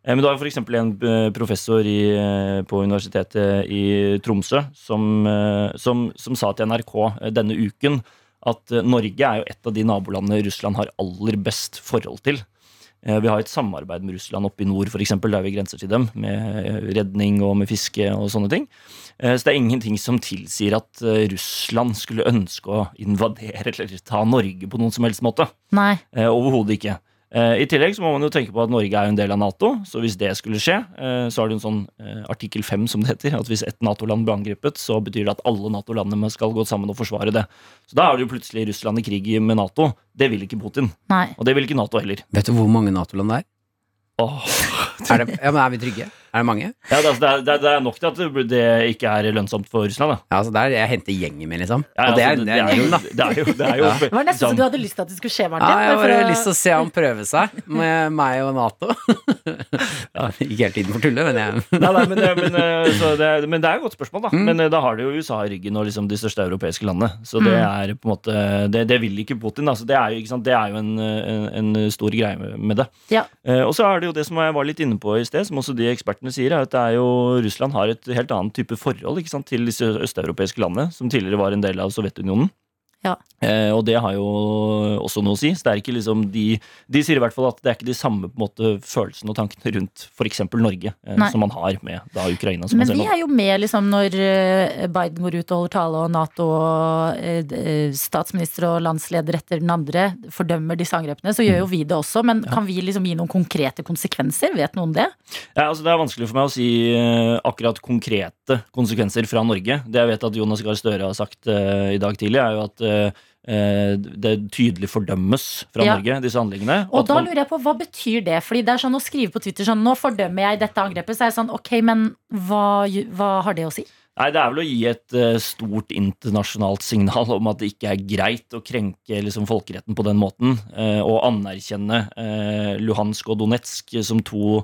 Eh, men du har f.eks. en eh, professor i, eh, på Universitetet i Tromsø som, som, som sa til NRK denne uken at Norge er jo et av de nabolandene Russland har aller best forhold til. Vi har et samarbeid med Russland oppe i nord, eksempel, der vi grenser til dem, med redning og med fiske og sånne ting. Så det er ingenting som tilsier at Russland skulle ønske å invadere eller ta Norge på noen som helst måte. Nei. Overhodet ikke. Eh, I tillegg så må man jo tenke på at Norge er jo en del av Nato, så hvis det skulle skje, eh, så har du en sånn eh, artikkel 5 som det heter, at hvis ett Nato-land blir angrepet, så betyr det at alle Nato-landene skal gå sammen og forsvare det. Så da er det jo plutselig Russland i krig med Nato. Det vil ikke Putin. Nei. Og det vil ikke Nato heller. Vet du hvor mange Nato-land det er? Åh. Er, det, ja, men er vi trygge? Er det mange? Ja, det, er- det, er, det, er, nok til at det- det ikke er lønnsomt for Russland. Da. Ja, altså der Jeg henter gjengen min, liksom. Ja, Og det er, altså, det er jo, det er jo, det er jo Ja. Det var nesten sånn- så du hadde lyst til at det skulle skje, Martin. Ja, jeg hadde har å- lyst til å se han prøve seg med meg og Nato. [laughs] ja, ikke helt tiden for tulle, men jeg Nei, nei, men, men, eh, så det, er- men det er et godt spørsmål, da. Mm. Men eh, da har det jo USA i ryggen og liksom de største europeiske landene. Så det Mm. er på en måte Det, det vil ikke Putin. Da. Det er jo, ikke sant? Det er jo en, en, en stor greie med- med det. Ja. Eh, og så er det jo det som jeg var litt inne på i sted, som også de ekspertene sier, er at det er jo Russland har et helt annet type forhold sant, til disse østeuropeiske landene, som tidligere var en del av Sovjetunionen. Ja. Eh, og det har jo også noe å si. Så det er ikke liksom de, de sier i hvert fall at det er ikke de samme på måte, følelsene og tankene rundt f.eks. Norge eh, som man har med da Ukraina. Som Men man ser vi er jo med liksom når eh, Biden går ut og holder tale, og Nato og eh, eh, statsminister og landsleder etter den andre fordømmer disse angrepene. Så gjør jo vi det også, men kan vi liksom gi noen konkrete konsekvenser? Vet noen det? Ja, altså Det er vanskelig for meg å si eh, akkurat konkrete konsekvenser fra Norge. Det jeg vet at Jonas Gahr Støre har sagt i dag tidlig, er jo at det tydelig fordømmes fra Ja. Norge, disse handlingene. Og og da man- lurer jeg på, hva betyr det? Fordi det er sånn å skrive på Twitter sånn, nå fordømmer jeg dette angrepet, så er jeg sånn, ok, men hva, hva har det å si? Nei, Det er vel å gi et eh, stort internasjonalt signal om at det ikke er greit å krenke liksom, folkeretten på den måten, eh, og anerkjenne eh, Luhansk og Donetsk som to eh,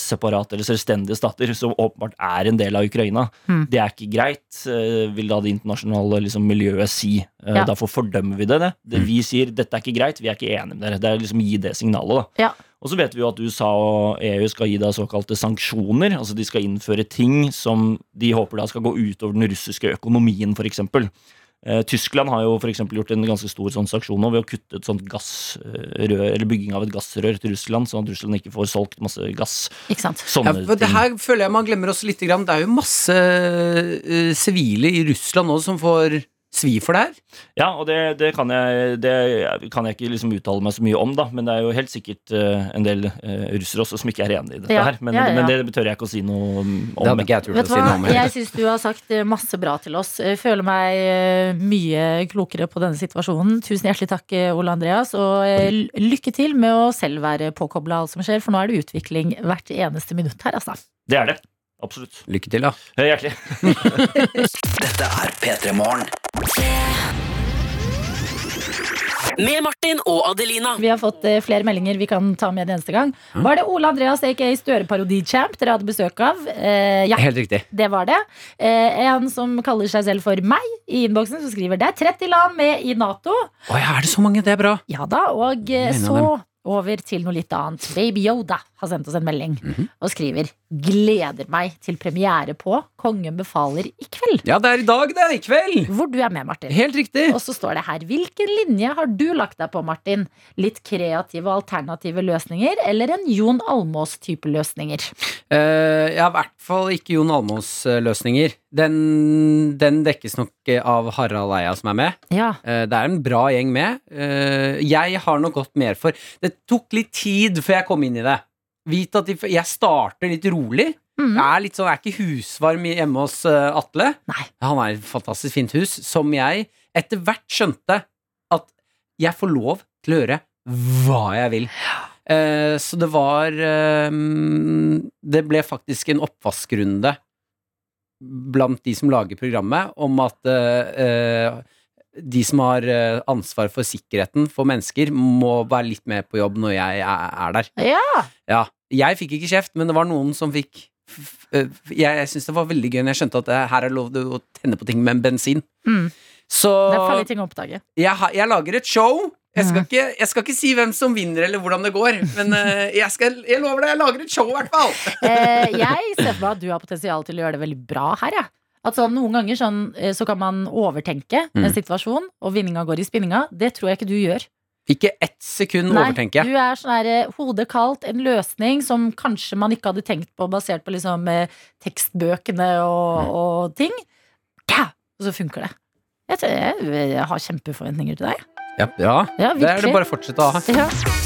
separate eller selvstendige stater, som åpenbart er en del av Ukraina. Mm. Det er ikke greit, eh, vil da det internasjonale liksom, miljøet si. Eh, Ja. Derfor fordømmer vi det. det. det vi sier dette er ikke greit, vi er ikke enige med dere. Det er liksom gi det signalet. da. Ja. Og så vet vi jo at USA og EU skal gi da såkalte sanksjoner. Altså de skal innføre ting som de håper da skal gå utover den russiske økonomien, f.eks. Eh, Tyskland har jo for eksempel gjort en ganske stor sånn sanksjon nå ved å kutte et sånt gassrør, eller bygging av et gassrør til Russland, sånn at Russland ikke får solgt masse gass. Ikke sant? Ja, for det ting. her føler jeg man glemmer også litt. Grann. Det er jo masse eh, sivile i Russland nå som får svi for det her. Ja, og det, det, kan jeg, det kan jeg ikke liksom uttale meg så mye om, da. Men det er jo helt sikkert uh, en del uh, russere også som ikke er enig i dette Ja, her. Men, ja, ja. men det tør jeg ikke å si noe om. Det hadde ikke jeg turt å du si noe om. Jeg syns du har sagt eh, masse bra til oss. Jeg føler meg mye klokere på denne situasjonen. Tusen hjertelig takk, Ole Andreas. Og lykke til med å selv være påkobla alt som skjer, for nå er det utvikling hvert eneste minutt her, altså. Det er det. Absolutt. Lykke til, da. Hjertelig. [laughs] Dette er P3 Morgen. Med Martin og Adelina. Vi har fått eh, flere meldinger vi kan ta med en eneste gang. Var det Ole Andreas aka Støre-parodichamp dere hadde besøk av? Eh, ja. Helt riktig. Det var det. Eh, en som kaller seg selv for meg i innboksen, som skriver det er 30 land med i Nato. Å ja, er det så mange? Det er bra. Ja da, og eh, En så dem. Over til noe litt annet. Baby Yoda har sendt oss en melding Mhm. og skriver Gleder meg til premiere på Kongen befaler i kveld. Ja, det er i dag, det. er I kveld. Hvor du er med, Martin. Helt riktig. Og så står det her Hvilken linje har du lagt deg på, Martin? Litt kreative og alternative løsninger, eller en Jon Almås-type løsninger? Uh, ja, i hvert fall ikke Jon Almås-løsninger. Den, den dekkes nok eh, av Harald Eia som er med. Ja. Uh, det er en bra gjeng med. Uh, jeg har nok gått mer for Det tok litt tid før jeg kom inn i det. Vit at jeg starter litt rolig. Mm. Jeg er litt sånn, jeg er ikke husvarm hjemme hos eh, Atle. Nei. Han er et fantastisk fint hus, som jeg etter hvert skjønte at jeg får lov til å gjøre hva jeg vil. Eh, så det var eh, Det ble faktisk en oppvaskrunde blant de som lager programmet, om at eh, de som har eh, ansvar for sikkerheten for mennesker, må være litt med på jobb når jeg er, er der. Ja. Ja, jeg fikk ikke kjeft, men det var noen som fikk øh, Jeg, jeg syns det var veldig gøy når jeg skjønte at eh, her er lov å tenne på ting med bensin. Mm. Så Det er farlige ting å oppdage. jeg, jeg lager et show. Jeg skal, ikke, jeg skal ikke si hvem som vinner eller hvordan det går, men jeg, skal, jeg lover deg, jeg lager et show i hvert fall. Eh, jeg ser for meg at du har potensial til å gjøre det veldig bra her. Ja. At sånn, noen ganger sånn, eh, så kan man overtenke en Mm. situasjon, og vinninga går i spinninga. Det tror jeg ikke du gjør. Ikke ett sekund Nei, overtenker jeg. Du er sånn her, eh, hodet kaldt, en løsning som kanskje man ikke hadde tenkt på basert på liksom, eh, tekstbøkene og, Mm. og ting. Ja, og så funker det. Jeg, tror, jeg, jeg har kjempeforventninger til deg. Ja, ja. Ja, Det er det bare å fortsette å ha. Ja.